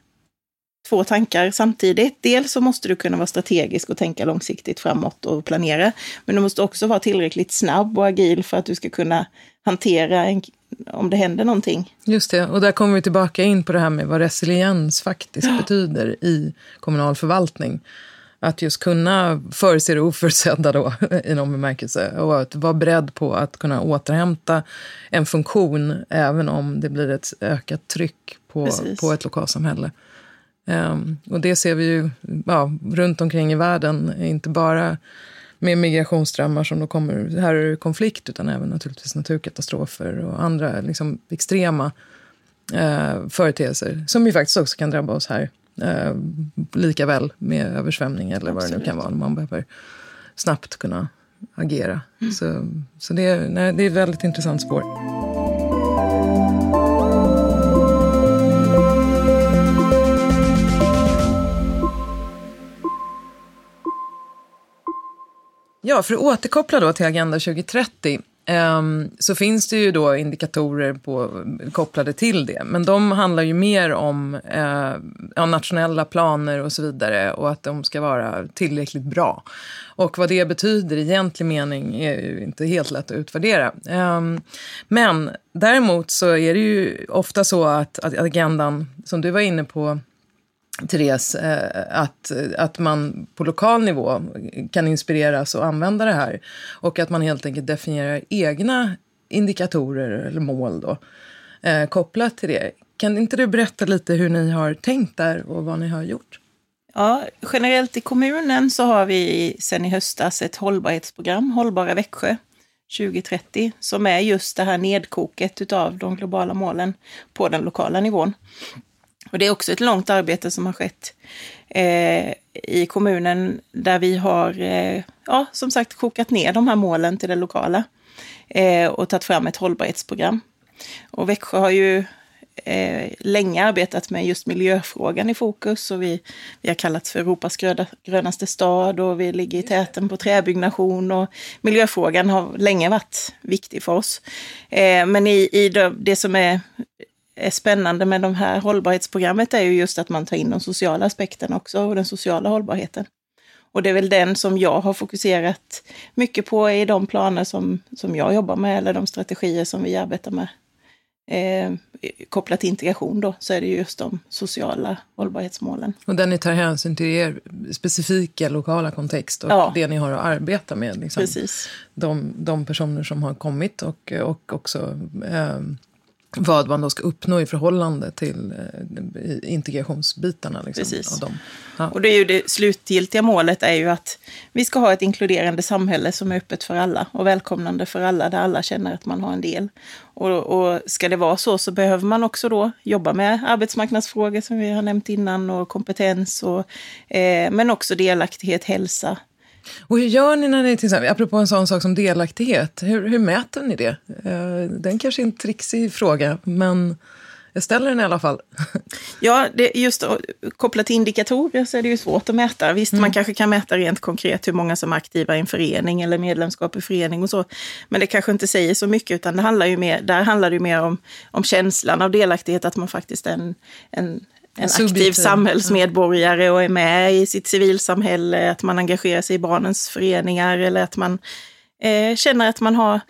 två tankar samtidigt. Dels så måste du kunna vara strategisk och tänka långsiktigt framåt och planera. Men du måste också vara tillräckligt snabb och agil för att du ska kunna hantera en, om det händer någonting. Just det, och där kommer vi tillbaka in på det här med vad resiliens faktiskt ja. betyder i kommunal förvaltning. Att just kunna förutse det oförutsedda då, i någon bemärkelse. Och att vara beredd på att kunna återhämta en funktion även om det blir ett ökat tryck på, på ett lokalsamhälle. Um, och det ser vi ju ja, runt omkring i världen, inte bara med migrationsströmmar som då kommer här ur konflikt, utan även naturligtvis naturkatastrofer och andra liksom, extrema uh, företeelser som ju faktiskt också kan drabba oss här. Uh, lika väl med översvämning eller Absolut. vad det nu kan vara. Man behöver snabbt kunna agera. Mm. Så, så det, nej, det är ett väldigt intressant spår. Ja, för att återkoppla då till Agenda 2030 ehm, så finns det ju då indikatorer på, kopplade till det. Men de handlar ju mer om eh, nationella planer och så vidare och att de ska vara tillräckligt bra. Och vad det betyder i egentlig mening är ju inte helt lätt att utvärdera. Eh, men däremot så är det ju ofta så att, att agendan, som du var inne på Therese, eh, att, att man på lokal nivå kan inspireras och använda det här. Och att man helt enkelt definierar egna indikatorer eller mål då, eh, kopplat till det. Kan inte du berätta lite hur ni har tänkt där och vad ni har gjort? Ja, generellt i kommunen så har vi sedan i höstas ett hållbarhetsprogram, Hållbara Växjö 2030, som är just det här nedkoket av de globala målen på den lokala nivån. Och det är också ett långt arbete som har skett eh, i kommunen där vi har, eh, ja, som sagt, kokat ner de här målen till det lokala eh, och tagit fram ett hållbarhetsprogram. Och Växjö har ju eh, länge arbetat med just miljöfrågan i fokus och vi, vi har kallats för Europas gröna, grönaste stad och vi ligger i täten på träbyggnation och miljöfrågan har länge varit viktig för oss. Eh, men i, i det, det som är är spännande med de här hållbarhetsprogrammet är ju just att man tar in de sociala aspekterna också och den sociala hållbarheten. Och det är väl den som jag har fokuserat mycket på i de planer som, som jag jobbar med eller de strategier som vi arbetar med. Eh, kopplat till integration då, så är det just de sociala hållbarhetsmålen. Och där ni tar hänsyn till er specifika lokala kontext och ja. det ni har att arbeta med. Liksom. Precis. De, de personer som har kommit och, och också eh, vad man då ska uppnå i förhållande till eh, integrationsbitarna. Liksom, Precis. Av dem. Ja. Och det är ju det slutgiltiga målet är ju att vi ska ha ett inkluderande samhälle som är öppet för alla och välkomnande för alla, där alla känner att man har en del. Och, och ska det vara så så behöver man också då jobba med arbetsmarknadsfrågor som vi har nämnt innan och kompetens och eh, men också delaktighet, hälsa, och hur gör ni när ni, till exempel, apropå en sån sak som delaktighet, hur, hur mäter ni det? Uh, den kanske är en trixig fråga, men jag ställer den i alla fall. Ja, det, just kopplat till indikatorer så är det ju svårt att mäta. Visst, mm. man kanske kan mäta rent konkret hur många som är aktiva i en förening eller medlemskap i förening och så. Men det kanske inte säger så mycket, utan det handlar ju mer, där handlar det mer om, om känslan av delaktighet, att man faktiskt är en, en en aktiv samhällsmedborgare och är med i sitt civilsamhälle, att man engagerar sig i barnens föreningar eller att man eh, känner att man har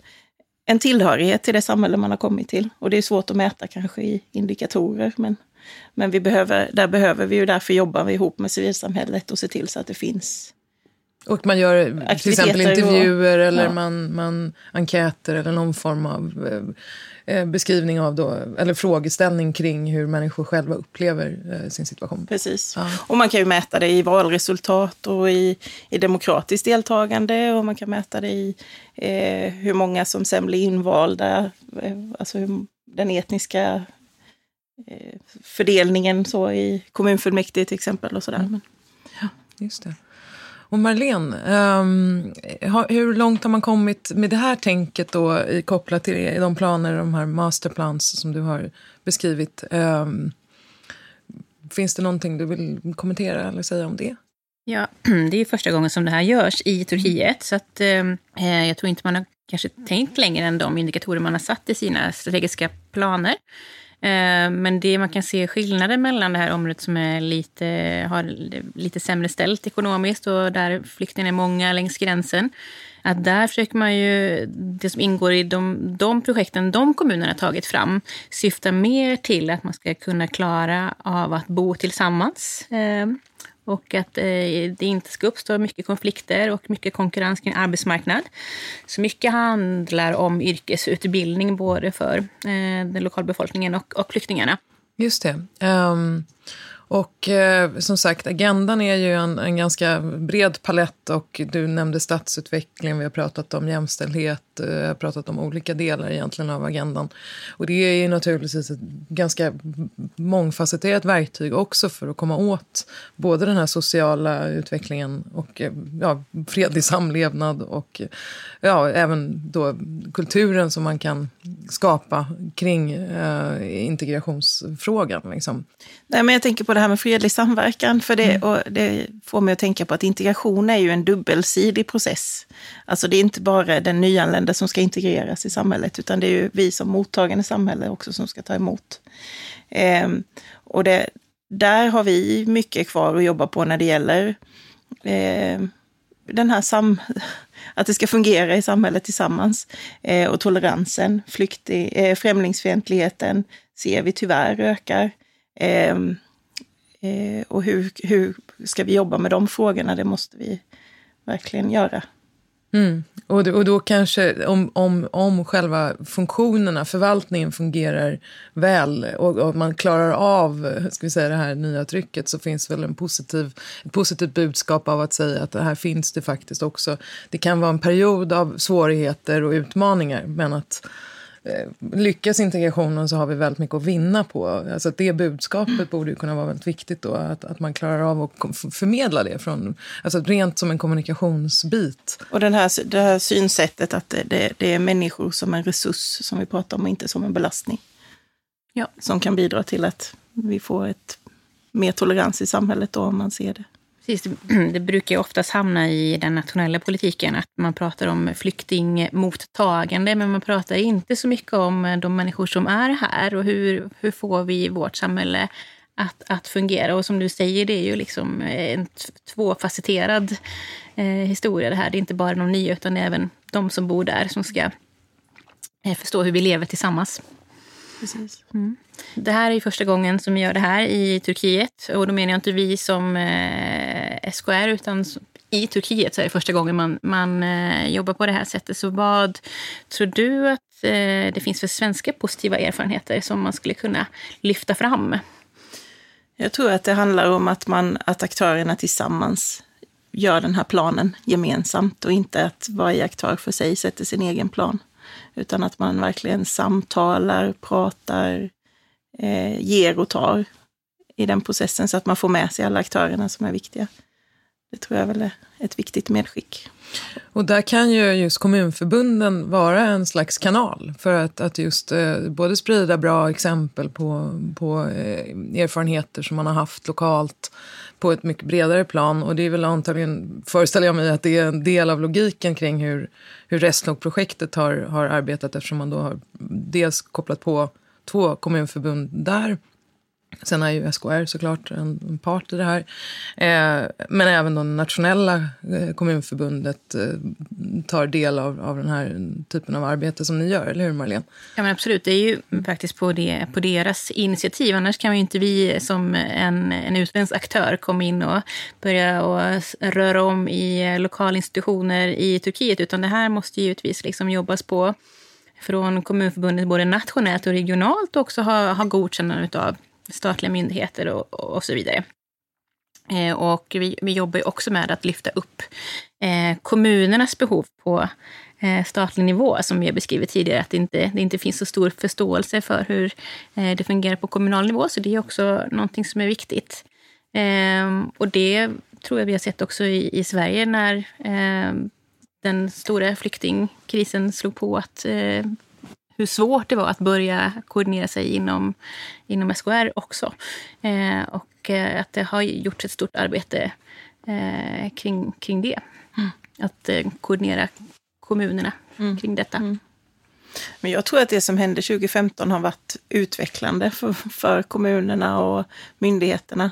en tillhörighet till det samhälle man har kommit till. Och det är svårt att mäta kanske i indikatorer, men, men vi behöver, där behöver vi ju, därför jobbar vi ihop med civilsamhället och se till så att det finns och man gör till exempel intervjuer och, eller ja. man, man enkäter eller någon form av Eh, beskrivning av då, eller frågeställning kring hur människor själva upplever eh, sin situation. Precis. Ja. Och man kan ju mäta det i valresultat och i, i demokratiskt deltagande och man kan mäta det i eh, hur många som sen blir invalda, eh, alltså hur, den etniska eh, fördelningen så i kommunfullmäktige till exempel och sådär. Mm. Ja. Just det. Och Marlene, um, hur långt har man kommit med det här tänket då i, kopplat till de planer, de här masterplans som du har beskrivit? Um, finns det någonting du vill kommentera eller säga om det? Ja, det är första gången som det här görs i Turkiet. Så att, ehm, eh, jag tror inte man har kanske tänkt längre än de indikatorer man har satt i sina strategiska planer. Eh, men det man kan se skillnaden mellan det här området som är lite, har lite sämre ställt ekonomiskt och där flyktingarna är många längs gränsen. Att där försöker man ju, det som ingår i de, de projekten de kommunerna tagit fram syftar mer till att man ska kunna klara av att bo tillsammans. Eh, och att eh, det inte ska uppstå mycket konflikter och mycket konkurrens kring arbetsmarknad. Så mycket handlar om yrkesutbildning både för eh, den lokalbefolkningen och, och flyktingarna. Just det. Um, och eh, som sagt, agendan är ju en, en, ganska bred palett och du nämnde stadsutveckling, vi har pratat om jämställdhet, eh, vi har pratat om olika delar egentligen av agendan. Och det är ju naturligtvis ett ganska mångfacetterat verktyg också för att komma åt både den här sociala utvecklingen och eh, ja, fredlig samlevnad och ja, även då kulturen som man kan skapa kring eh, integrationsfrågan. Liksom. Nej, men jag tänker på det här med fredlig samverkan, för det, mm. och det får mig att tänka på att integration är ju en dubbelsidig process. Alltså det är inte bara den nyanlända som ska integreras i samhället, utan det är ju vi som mottagande samhälle också som ska ta emot. Eh, och det, där har vi mycket kvar att jobba på när det gäller eh, den här sam att det ska fungera i samhället tillsammans. Eh, och toleransen, flykting, eh, främlingsfientligheten ser vi tyvärr ökar. Eh, eh, och hur, hur ska vi jobba med de frågorna? Det måste vi verkligen göra. Mm. Och, då, och då kanske om, om, om själva funktionerna, förvaltningen fungerar väl och, och, man klarar av ska vi säga, det här nya trycket så finns väl en positiv, ett positivt budskap av att säga att det här finns det faktiskt också. Det kan vara en period av svårigheter och utmaningar men att lyckas integrationen så har vi väldigt mycket att vinna på. Alltså det budskapet borde ju kunna vara väldigt viktigt då, att, att man klarar av att förmedla det från, alltså rent som en kommunikationsbit. Och den här, det här synsättet att det, det, det är människor som en resurs som vi pratar om och inte som en belastning. Ja. Som kan bidra till att vi får ett mer tolerans i samhället då om man ser det. Precis, det brukar oftast hamna i den nationella politiken att man pratar om flyktingmottagande men man pratar inte så mycket om de människor som är här och hur, hur får vi vårt samhälle att, att fungera. Och som du säger, det är ju liksom en tvåfacetterad eh, historia det här. Det är inte bara de nya utan även de som bor där som ska eh, förstå hur vi lever tillsammans. Precis. Mm. Det här är första gången som vi gör det här i Turkiet. Och då menar jag inte vi som eh, SKR, utan i Turkiet så är det första gången man, man eh, jobbar på det här sättet. Så vad tror du att eh, det finns för svenska positiva erfarenheter som man skulle kunna lyfta fram? Jag tror att det handlar om att, man, att aktörerna tillsammans gör den här planen gemensamt och inte att varje aktör för sig sätter sin egen plan. Utan att man verkligen samtalar, pratar, eh, ger och tar i den processen så att man får med sig alla aktörerna som är viktiga. Det tror jag väl är ett viktigt medskick. Och där kan ju just kommunförbunden vara en slags kanal för att, att just eh, både sprida bra exempel på, på eh, erfarenheter som man har haft lokalt på ett mycket bredare plan. Och det är väl antagligen, föreställer jag mig, att det är en del av logiken kring hur, hur Restlog-projektet har, har arbetat eftersom man då har dels kopplat på två kommunförbund där Sen är ju SKR såklart en, part i det här. Eh, men även det nationella eh, kommunförbundet eh, tar del av, av den här typen av arbete som ni gör, eller hur Marlene? Ja men absolut, det är ju faktiskt på, det, på deras initiativ. Annars kan ju inte vi som en, en utländsk aktör komma in och börja och röra om i eh, lokalinstitutioner i Turkiet. Utan det här måste givetvis liksom jobbas på från kommunförbundet både nationellt och regionalt och också ha, ha godkännande utav statliga myndigheter och, och så vidare. Eh, och vi, vi jobbar också med att lyfta upp eh, kommunernas behov på eh, statlig nivå, som vi har beskrivit tidigare, att det inte, det inte finns så stor förståelse för hur eh, det fungerar på kommunal nivå. Så det är också någonting som är viktigt. Eh, och det tror jag vi har sett också i, i Sverige när eh, den stora flyktingkrisen slog på att eh, hur svårt det var att börja koordinera sig inom, inom SKR också. Eh, och eh, att det har gjorts ett stort arbete eh, kring, kring det. Mm. Att eh, koordinera kommunerna mm. kring detta. Mm. Men jag tror att det som hände 2015 har varit utvecklande för, för kommunerna och myndigheterna.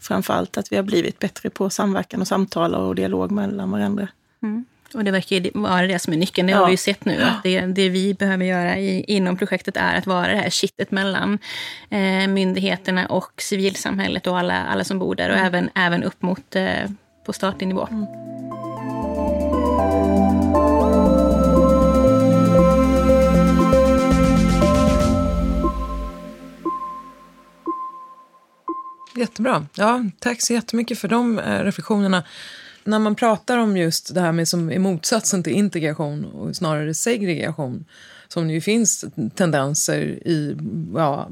Framförallt att vi har blivit bättre på samverkan och samtal och dialog mellan varandra. Mm. Och det verkar vara det som är nyckeln. Det ja. har vi ju sett nu. Att det, det vi behöver göra i, inom projektet är att vara det här kittet mellan eh, myndigheterna och civilsamhället och alla, alla som bor där. Och mm. även, även upp mot eh, på statlig nivå. Mm. Jättebra. Ja, tack så jättemycket för de eh, reflektionerna när man pratar om just det här med som är motsatsen till integration och snarare segregation som det ju finns tendenser i ja,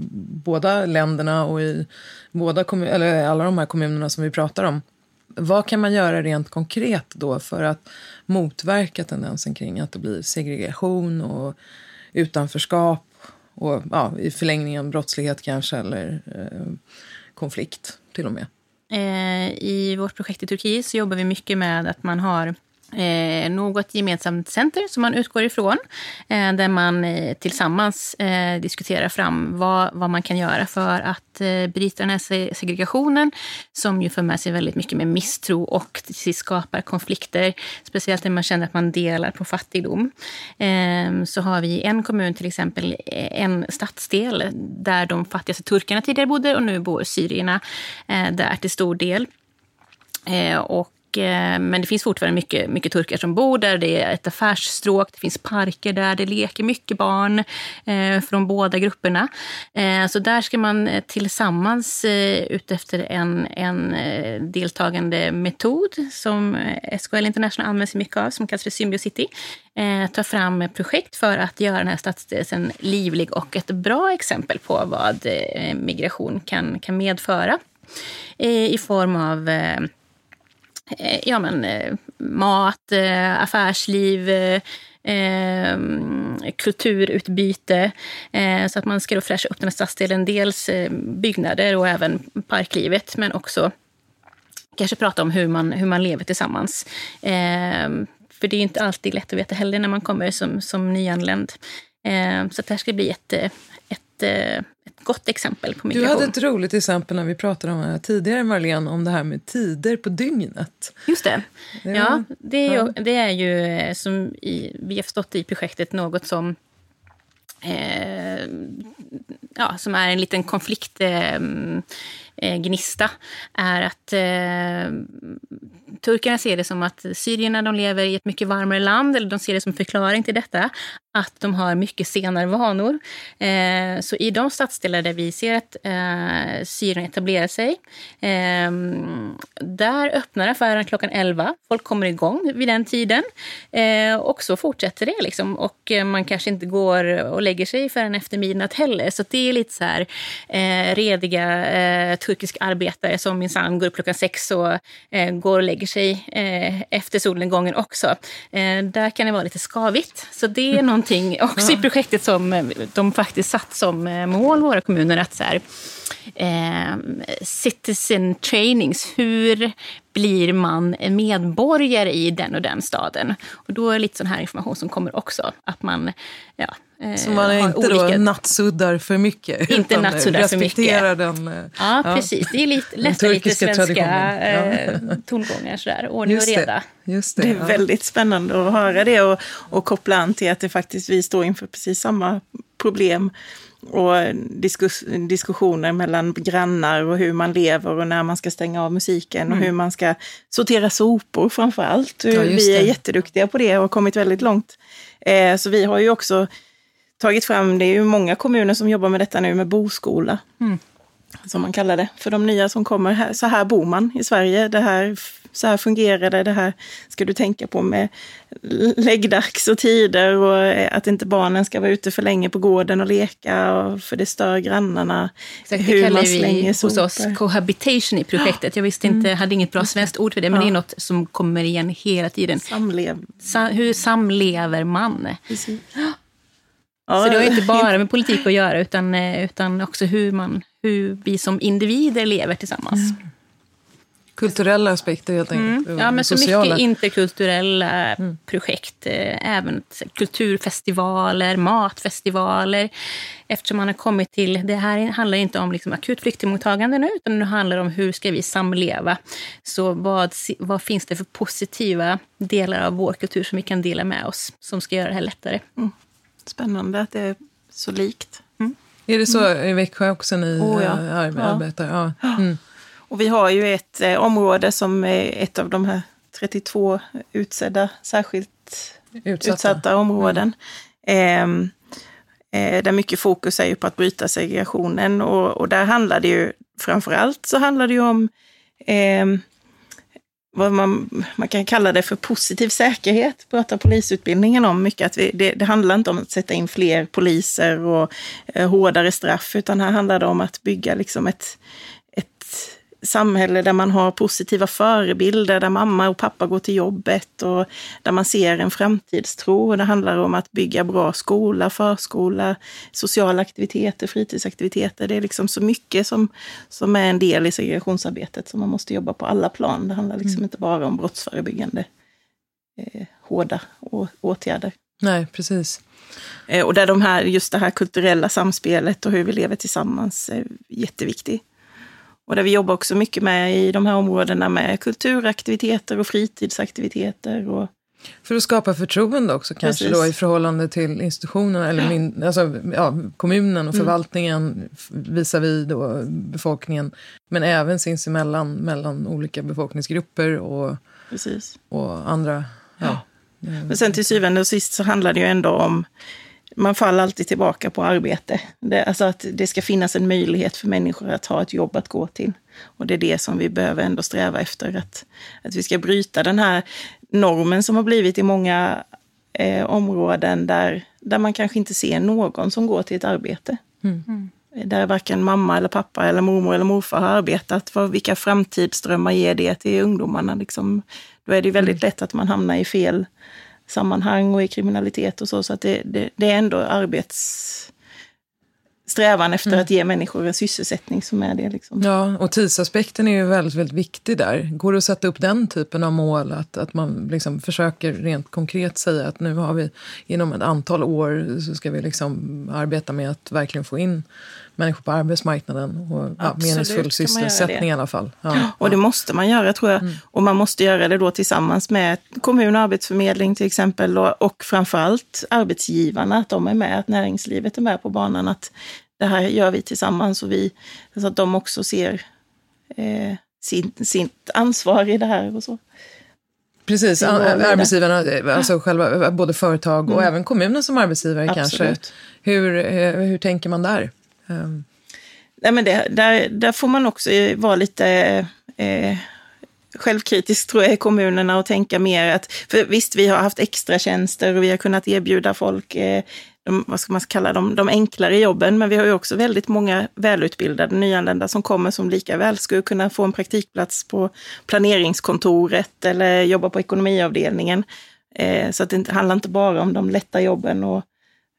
båda länderna och i båda eller alla de här kommunerna som vi pratar om. Vad kan man göra rent konkret då för att motverka tendensen kring att det blir segregation och utanförskap och ja, i förlängningen brottslighet kanske eller eh, konflikt till och med? Eh, I vårt projekt i Turkiet så jobbar vi mycket med att man har eh, något gemensamt center som man utgår ifrån. Eh, där man eh, tillsammans eh, diskuterar fram vad, vad man kan göra för att eh, bryta den här segregationen som ju för med sig väldigt mycket med misstro och skapar konflikter. Speciellt när man känner att man delar på fattigdom. Eh, så har vi i en kommun till exempel eh, en stadsdel där de fattigaste turkarna tidigare bodde och nu bor syrierna eh, där till stor del. Eh, och Eh, men det finns fortfarande mycket, mycket turkar som bor där. Det är ett affärsstråk, det finns parker där, det leker mycket barn eh, från båda grupperna. Eh, så där ska man eh, tillsammans eh, utefter en, en eh, deltagande metod som eh, SKL International använder sig mycket av, som kallas för Symbiocity, eh, ta fram projekt för att göra den här stadsdelen livlig och ett bra exempel på vad migration kan, kan medföra i form av Eh, ja, men, eh, mat, eh, affärsliv, Eh, ehm, kulturutbyte. Eh, så att man ska då fräscha upp den här stadsdelen. Dels eh, byggnader och även parklivet, men också kanske prata om hur man, hur man lever tillsammans. Ehm, för det är inte alltid lätt att veta heller när man kommer som, som nyanländ. Ehm, så det här ska bli ett, ett gott exempel på migration. Du hade ett roligt exempel när vi pratade om det här tidigare, Marlene, om det här med tider på dygnet. Just det. det var, ja, det är, ju, det är ju eh, som i, vi har förstått i projektet något som eh, ja, som är en liten konfliktgnista, eh, eh, är att eh, turkarna ser det som att syrierna de lever i ett mycket varmare land, eller de ser det som förklaring till detta, att de har mycket senare vanor. Eh, så i de stadsdelar där vi ser att eh, syrierna etablerar sig, eh, där öppnar affären klockan 11. Folk kommer igång vid den tiden. Eh, och så fortsätter det. Liksom. Och eh, man kanske inte går och lägger sig förrän efter midnatt heller. Så det är lite så här eh, rediga eh, eh, turkiska arbetare som minsann går upp klockan sex och eh, går och lägger sig efter solnedgången också. där kan det vara lite skavigt. Så det är någon någonting också i projektet som eh, de faktiskt satt som eh, mål, våra kommuner, att så här, eh, citizen trainings, hur blir man medborgare i den och den staden? Och då är det lite sån här information som kommer också, att man ja, Eh, så man är inte olika... då nattsuddar för mycket? Inte nattsuddar för mycket. Den, ja, ja, precis. Det är lite, lätt lite svenska eh, tongångar. Sådär. Ordning och reda. Just det, det är ja. väldigt spännande att höra det och, och koppla an till att det faktiskt vi står inför precis samma problem och diskus, diskussioner mellan grannar och hur man lever och när man ska stänga av musiken mm. och hur man ska sortera sopor framför allt. Ja, vi är jätteduktiga på det och har kommit väldigt långt. Eh, så vi har ju också tagit fram, det är ju många kommuner som jobbar med detta nu med boskola. Mm. Som man kallar det, för de nya som kommer. Här, så här bor man i Sverige, det här, så här fungerar det, det här ska du tänka på med läggdags och tider och att inte barnen ska vara ute för länge på gården och leka och för det stör grannarna. Exakt, hur det kallar man vi hos oss cohabitation i projektet. Jag visste inte, mm. hade inget bra svenskt ord för det, men ja. det är något som kommer igen hela tiden. Samlev. Sa, hur samlever man? Precis. Ja. Så det har inte bara med politik att göra, utan, eh, utan också hur, man, hur vi som individer lever tillsammans. Mm. Kulturella aspekter helt enkelt. Mm. Ja, men sociala. så mycket interkulturella mm. projekt. Eh, även kulturfestivaler, matfestivaler. Eftersom man har kommit till, det här handlar inte om liksom akut flyktingmottagande nu, utan det handlar om hur ska vi samleva. Så vad, vad finns det för positiva delar av vår kultur som vi kan dela med oss, som ska göra det här lättare? Mm. Spännande att det är så likt. Mm. Är det så i Växjö också ni oh, ja. Eh, arbetar? Ja. ja. Mm. Och vi har ju ett eh, område som är ett av de här 32 utsedda särskilt utsatta, utsatta områden. Mm. Eh, där mycket fokus är ju på att bryta segregationen och, och där handlar det ju framför allt så handlar det ju om eh, vad man, man kan kalla det för positiv säkerhet, pratar polisutbildningen om mycket. Att vi, det, det, handlar inte om att sätta in fler poliser och eh, hårdare straff, utan här handlar det om att bygga liksom ett, samhälle där man har positiva förebilder, där mamma och pappa går till jobbet och där man ser en framtidstro. det handlar om att bygga bra skola, förskola, sociala aktiviteter, fritidsaktiviteter. Det är liksom så mycket som, som är en del i segregationsarbetet som man måste jobba på alla plan. Det handlar liksom mm. inte bara om brottsförebyggande eh, hårda åtgärder. Nej, precis. Eh, och där de här, just det här kulturella samspelet och hur vi lever tillsammans är jätteviktigt. Och där vi jobbar också mycket med i de här områdena med kulturaktiviteter och fritidsaktiviteter. Och... För att skapa förtroende också kanske Precis. då i förhållande till institutionerna eller min, alltså, ja, kommunen och mm. förvaltningen visavi då befolkningen. Men även sinsemellan mellan olika befolkningsgrupper och, Precis. och andra. Ja. Men sen till syvende och sist så handlar det ju ändå om man faller alltid tillbaka på arbete. Det, alltså att det ska finnas en möjlighet för människor att ha ett jobb att gå till. Och det är det som vi behöver ändå sträva efter. Att, att vi ska bryta den här normen som har blivit i många eh, områden där, där man kanske inte ser någon som går till ett arbete. Mm. mm. Där varken mamma eller pappa eller mormor eller morfar har arbetat. För vilka framtidsdrömmar ger det till ungdomarna? Liksom, då är det väldigt mm. lätt att man hamnar i fel sammanhang och i kriminalitet och så. Så att det, det, det är ändå arbetssträvan efter mm. att ge människor en sysselsättning som är det. Liksom. Ja, och tidsaspekten är ju väldigt, väldigt viktig där. Går det att sätta upp den typen av mål? Att, att man liksom försöker rent konkret säga att nu har vi inom ett antal år så ska vi liksom arbeta med att verkligen få in människor på arbetsmarknaden och ja, meningsfull sysselsättning i alla fall. Ja, och det måste man göra tror jag. Mm. Och man måste göra det då tillsammans med kommun och arbetsförmedling till exempel och, och framförallt arbetsgivarna, att de är med, att näringslivet är med på banan. Att det här gör vi tillsammans och vi, så att de också ser, eh, sin, sitt ansvar i det här och så. Precis, arbetsgivarna, alltså själva, både företag och Mm. även kommunen som arbetsgivare kanske. Absolut. Hur, eh, hur tänker man där? Um, Nej, men det, där, där får man också vara lite eh, självkritisk tror jag i kommunerna och tänka mer att, för visst vi har haft extra tjänster och vi har kunnat erbjuda folk eh, de, vad ska man kalla dem, de enklare jobben, men vi har ju också väldigt många välutbildade nyanlända som kommer som lika väl skulle kunna få en praktikplats på planeringskontoret eller jobba på ekonomiavdelningen. Eh, så att det inte, handlar inte bara om de lätta jobben och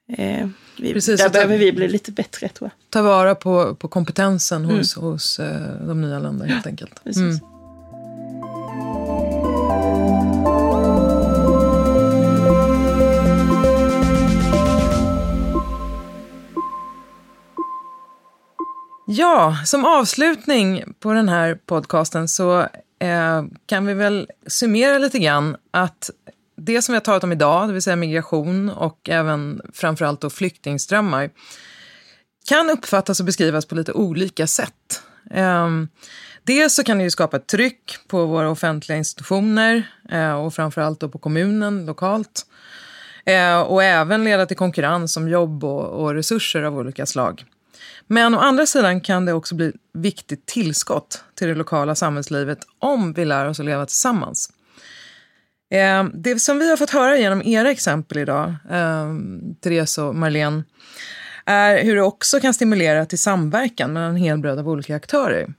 eh, vi, Precis, där behöver vi bli lite bättre tror jag. ta vara på, på kompetensen Mm. hos, hos eh, de nyanlända helt enkelt. Mm. Ja, som avslutning på den här podcasten så eh, kan vi väl summera lite grann att det som vi har talat om idag, det vill säga migration och även framförallt då flyktingströmmar, kan uppfattas och beskrivas på lite olika sätt. Um, dels så kan det ju skapa ett tryck på våra offentliga institutioner eh, och framförallt då på kommunen lokalt. Eh, och även leda till konkurrens om jobb och, och resurser av olika slag. Men å andra sidan kan det också bli viktigt tillskott till det lokala samhällslivet om vi lär oss att leva tillsammans. Ehm, det som vi har fått höra genom era exempel idag, ehm, Therese och Marlene, är hur det också kan stimulera till samverkan mellan en hel bröd av olika aktörer.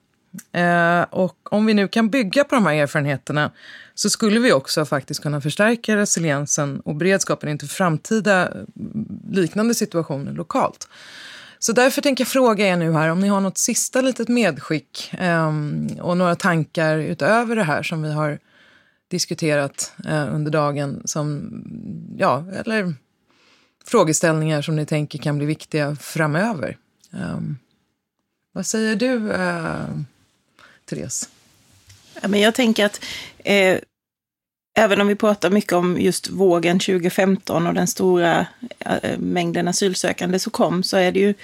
Ehm, och om vi nu kan bygga på de här erfarenheterna så skulle vi också faktiskt kunna förstärka resiliensen och beredskapen inför framtida mm, liknande situationer lokalt. Så därför tänker jag fråga er nu här om ni har något sista litet medskick och några tankar utöver det här som vi har diskuterat eh, under dagen som, ja, eller frågeställningar som ni tänker kan bli viktiga framöver. Um, vad säger du, eh, Therese? Ja, men jag tänker att eh, även om vi pratar mycket om just vågen 2015 och den stora eh, mängden asylsökande som kom, så är det ju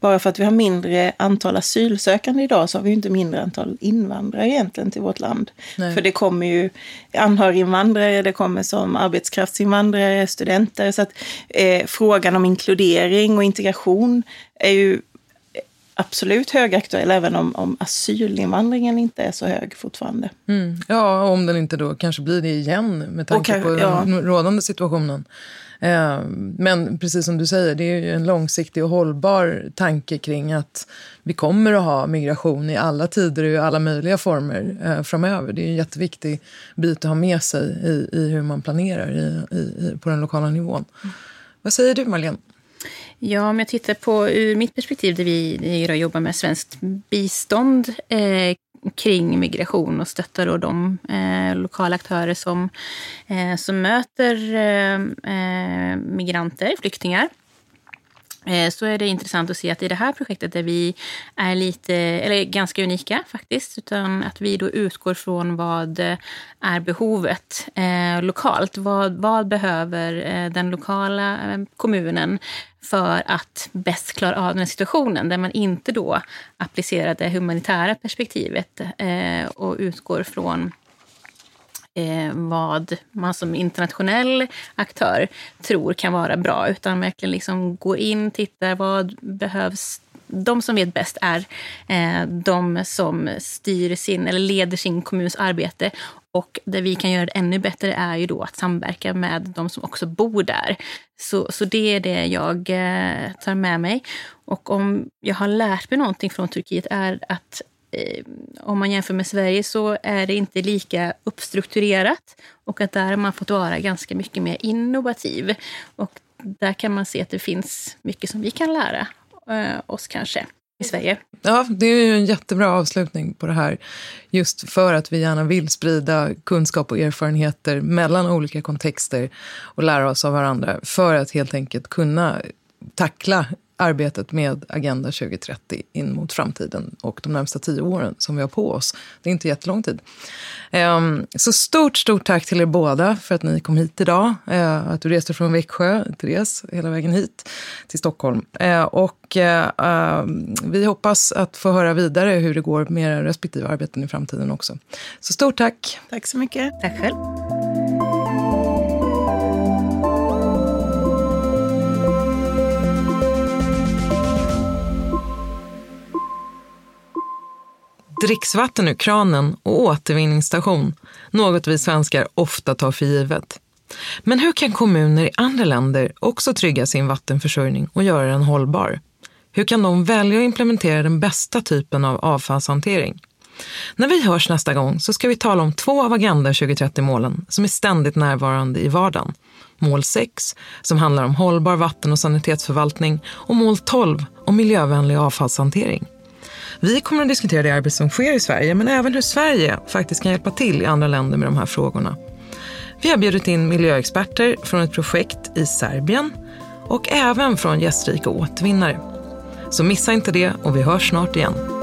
bara för att vi har mindre antal asylsökande idag så har vi ju inte mindre antal invandrare egentligen till vårt land. Nej. För det kommer ju anhöriginvandrare, det kommer som arbetskraftsinvandrare, studenter. Så att eh, frågan om inkludering och integration är ju absolut högaktuell, även om, om asylinvandringen inte är så hög fortfarande. Mm. Ja, om den inte då kanske blir det igen med tanke Och på kanske- den rådande situationen. Eh, Men precis som du säger, det är ju en långsiktig och hållbar tanke kring att vi kommer att ha migration i alla tider och i alla möjliga former eh, framöver. Det är en jätteviktig bit att ha med sig i, i hur man planerar i, i, på den lokala nivån. Vad säger du, Marlene? Ja, om jag tittar på ur mitt perspektiv där vi vi jobbar med svenskt bistånd eh, kring migration och stöttar då de eh, lokala aktörer som, eh, som möter eh, eh migranter, flyktingar. Eh, så är det intressant att se att i det här projektet där vi är lite, eller ganska unika faktiskt, utan att vi då utgår från vad är behovet eh, lokalt. Vad, vad behöver eh, den lokala eh, kommunen för att bäst klara av den här situationen där man inte då applicerar det humanitära perspektivet eh, och utgår från eh, vad man som internationell aktör tror kan vara bra, utan verkligen liksom går in, tittar vad behövs. De som vet bäst är eh, de som styr sin eller leder sin kommuns arbete. Och det vi kan göra det ännu bättre är ju då att samverka med de som också bor där. Så, så det är det jag eh, tar med mig. Och om jag har lärt mig någonting från Turkiet är att Eh, om man jämför med Sverige så är det inte lika uppstrukturerat och att där har man fått vara ganska mycket mer innovativ. Och där kan man se att det finns mycket som vi kan lära eh, oss kanske i Sverige. Ja, det är ju en jättebra avslutning på det här. Just för att vi gärna vill sprida kunskap och erfarenheter mellan olika kontexter och lära oss av varandra för att helt enkelt kunna tackla arbetet med Agenda 2030 in mot framtiden och de närmsta tio åren som vi har på oss. Det är inte jättelång tid. Ehm, så stort, stort tack till er båda för att ni kom hit idag. Eh, att du reste från Växjö, Therese, hela vägen hit till Stockholm. Eh, och eh, ehm, vi hoppas att få höra vidare hur det går med era respektive arbeten i framtiden också. Så stort tack. Tack så mycket. Tack själv. Dricksvatten ur kranen och återvinningsstation, något vi svenskar ofta tar för givet. Men hur kan kommuner i andra länder också trygga sin vattenförsörjning och göra den hållbar? Hur kan de välja att implementera den bästa typen av avfallshantering? När vi hörs nästa gång så ska vi tala om två av Agenda 2030-målen som är ständigt närvarande i vardagen. Mål 6, som handlar om hållbar vatten och sanitetsförvaltning och mål 12 om miljövänlig avfallshantering. Vi kommer att diskutera det arbete som sker i Sverige, men även hur Sverige faktiskt kan hjälpa till i andra länder med de här frågorna. Vi har bjudit in miljöexperter från ett projekt i Serbien och även från gästrika återvinnare. Så missa inte det och vi hörs snart igen.